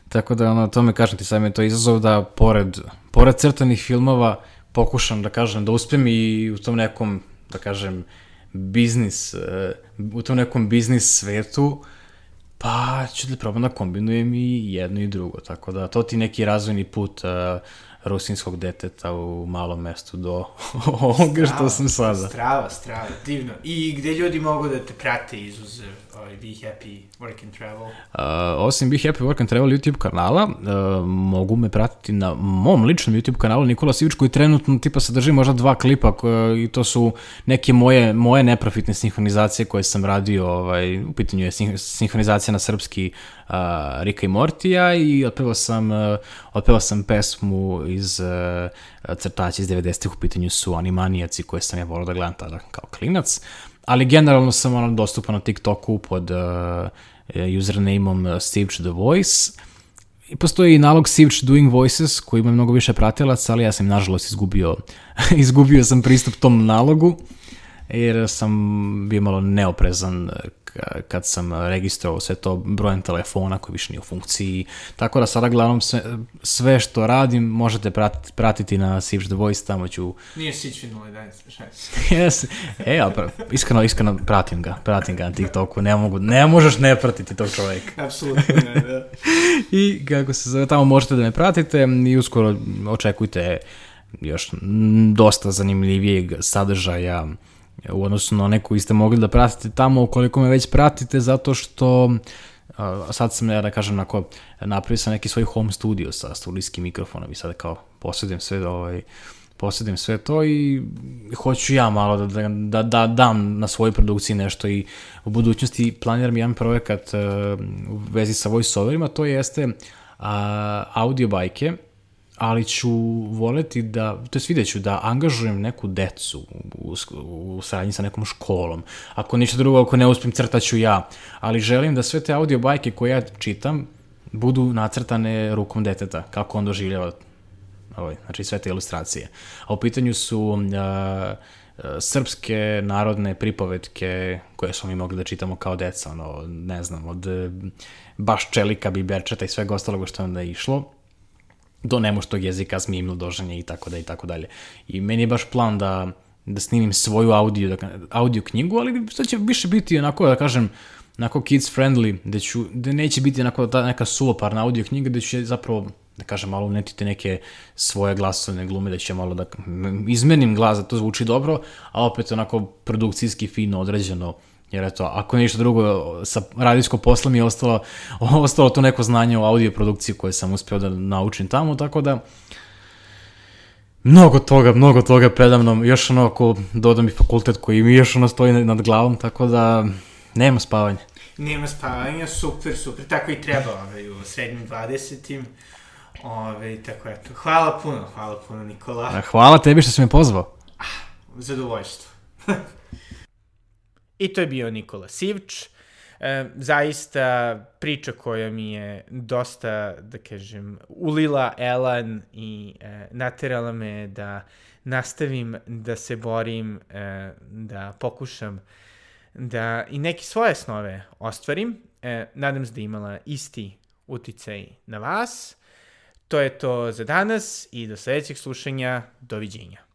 tako da, ono, to me kažem ti, sad mi je to izazov da, pored, pored crtanih filmova, pokušam da kažem, da uspem i u tom nekom, da kažem, biznis, eh, u tom nekom biznis svetu, pa ću da probam da kombinujem i jedno i drugo, tako da to ti neki razvojni put uh, rusinskog deteta u malom mestu do ovoga što sam sada. Strava, strava, divno. I gde ljudi mogu da te prate izuzev ovaj, Be Happy Work and Travel? Uh, osim Be Happy Work and Travel YouTube kanala, uh, mogu me pratiti na mom ličnom YouTube kanalu Nikola Sivić koji trenutno tipa sadrži možda dva klipa koje, i to su neke moje, moje neprofitne sinhronizacije koje sam radio, ovaj, u pitanju je sinhronizacija na srpski uh, Rika i Mortija i otpevao sam, uh, otpevao sam pesmu iz uh, crtaća iz 90-ih u pitanju su animanijaci koje sam ja volao da gledam tada kao klinac. Ali generalno sam ono dostupan na TikToku pod uh, usernameom Sivch the Voice. I postoji i nalog Sivch Doing Voices koji ima mnogo više pratilaca, ali ja sam nažalost izgubio, izgubio sam pristup tom nalogu jer sam bio malo neoprezan kad sam registrovao sve to brojem telefona koji više nije u funkciji. Tako da sada glavnom sve, sve što radim možete pratiti, pratiti na Siege the Voice, tamo ću... Nije Siege Finale 11, yes. E, ja, iskreno, iskreno pratim ga, pratim ga na TikToku, ne mogu, ne možeš ne pratiti tog čovjeka. Apsolutno ne, da. I kako se zove, tamo možete da me pratite i uskoro očekujte još dosta zanimljivijeg sadržaja u odnosu na one koji ste mogli da pratite tamo, ukoliko me već pratite, zato što sad sam, ja da kažem, onako, napravio sam neki svoj home studio sa studijskim mikrofonom i sad kao posjedim sve ovaj, posjedim sve to i hoću ja malo da, da, da, da dam na svojoj produkciji nešto i u budućnosti planiram jedan projekat uh, u vezi sa voiceoverima, to jeste uh, audio bajke, ali ću voleti da, to je vidjet ću da angažujem neku decu u, u, u saradnji sa nekom školom. Ako ništa drugo, ako ne uspijem, crtaću ja. Ali želim da sve te audio bajke koje ja čitam budu nacrtane rukom deteta, kako on doživljava ovaj, znači sve te ilustracije. A u pitanju su uh, srpske narodne pripovetke koje smo mi mogli da čitamo kao deca, ono, ne znam, od baš čelika, biberčeta i svega ostalog što je onda išlo do nemoštog jezika, smimno doženje i tako da i tako dalje. I meni je baš plan da, da snimim svoju audio, da, audio knjigu, ali što će više biti onako, da kažem, onako kids friendly, da, ću, da neće biti onako ta neka suloparna audio knjiga, da ću zapravo da kažem, malo unetite neke svoje glasovne glume, da će malo da izmenim glas, da to zvuči dobro, a opet onako produkcijski fino odrađeno, jer eto, ako ništa drugo, sa radijskog posla mi je ostalo, ostalo to neko znanje o audio produkciji koje sam uspeo da naučim tamo, tako da mnogo toga, mnogo toga predavno, još ono ako dodam i fakultet koji mi još ono stoji nad glavom, tako da nema spavanja. Nema spavanja, super, super, tako i treba ovaj, u srednjim 20. Ove, tako eto. Hvala puno, hvala puno Nikola. Hvala tebi što si me pozvao. Ah, zadovoljstvo. I to je bio Nikola Sivč. E, zaista priča koja mi je dosta, da kažem, ulila elan i e, naterala me da nastavim da se borim, e, da pokušam da i neke svoje snove ostvarim. E, nadam se da imala isti uticaj na vas. To je to za danas i do sledećeg slušanja. Doviđenja.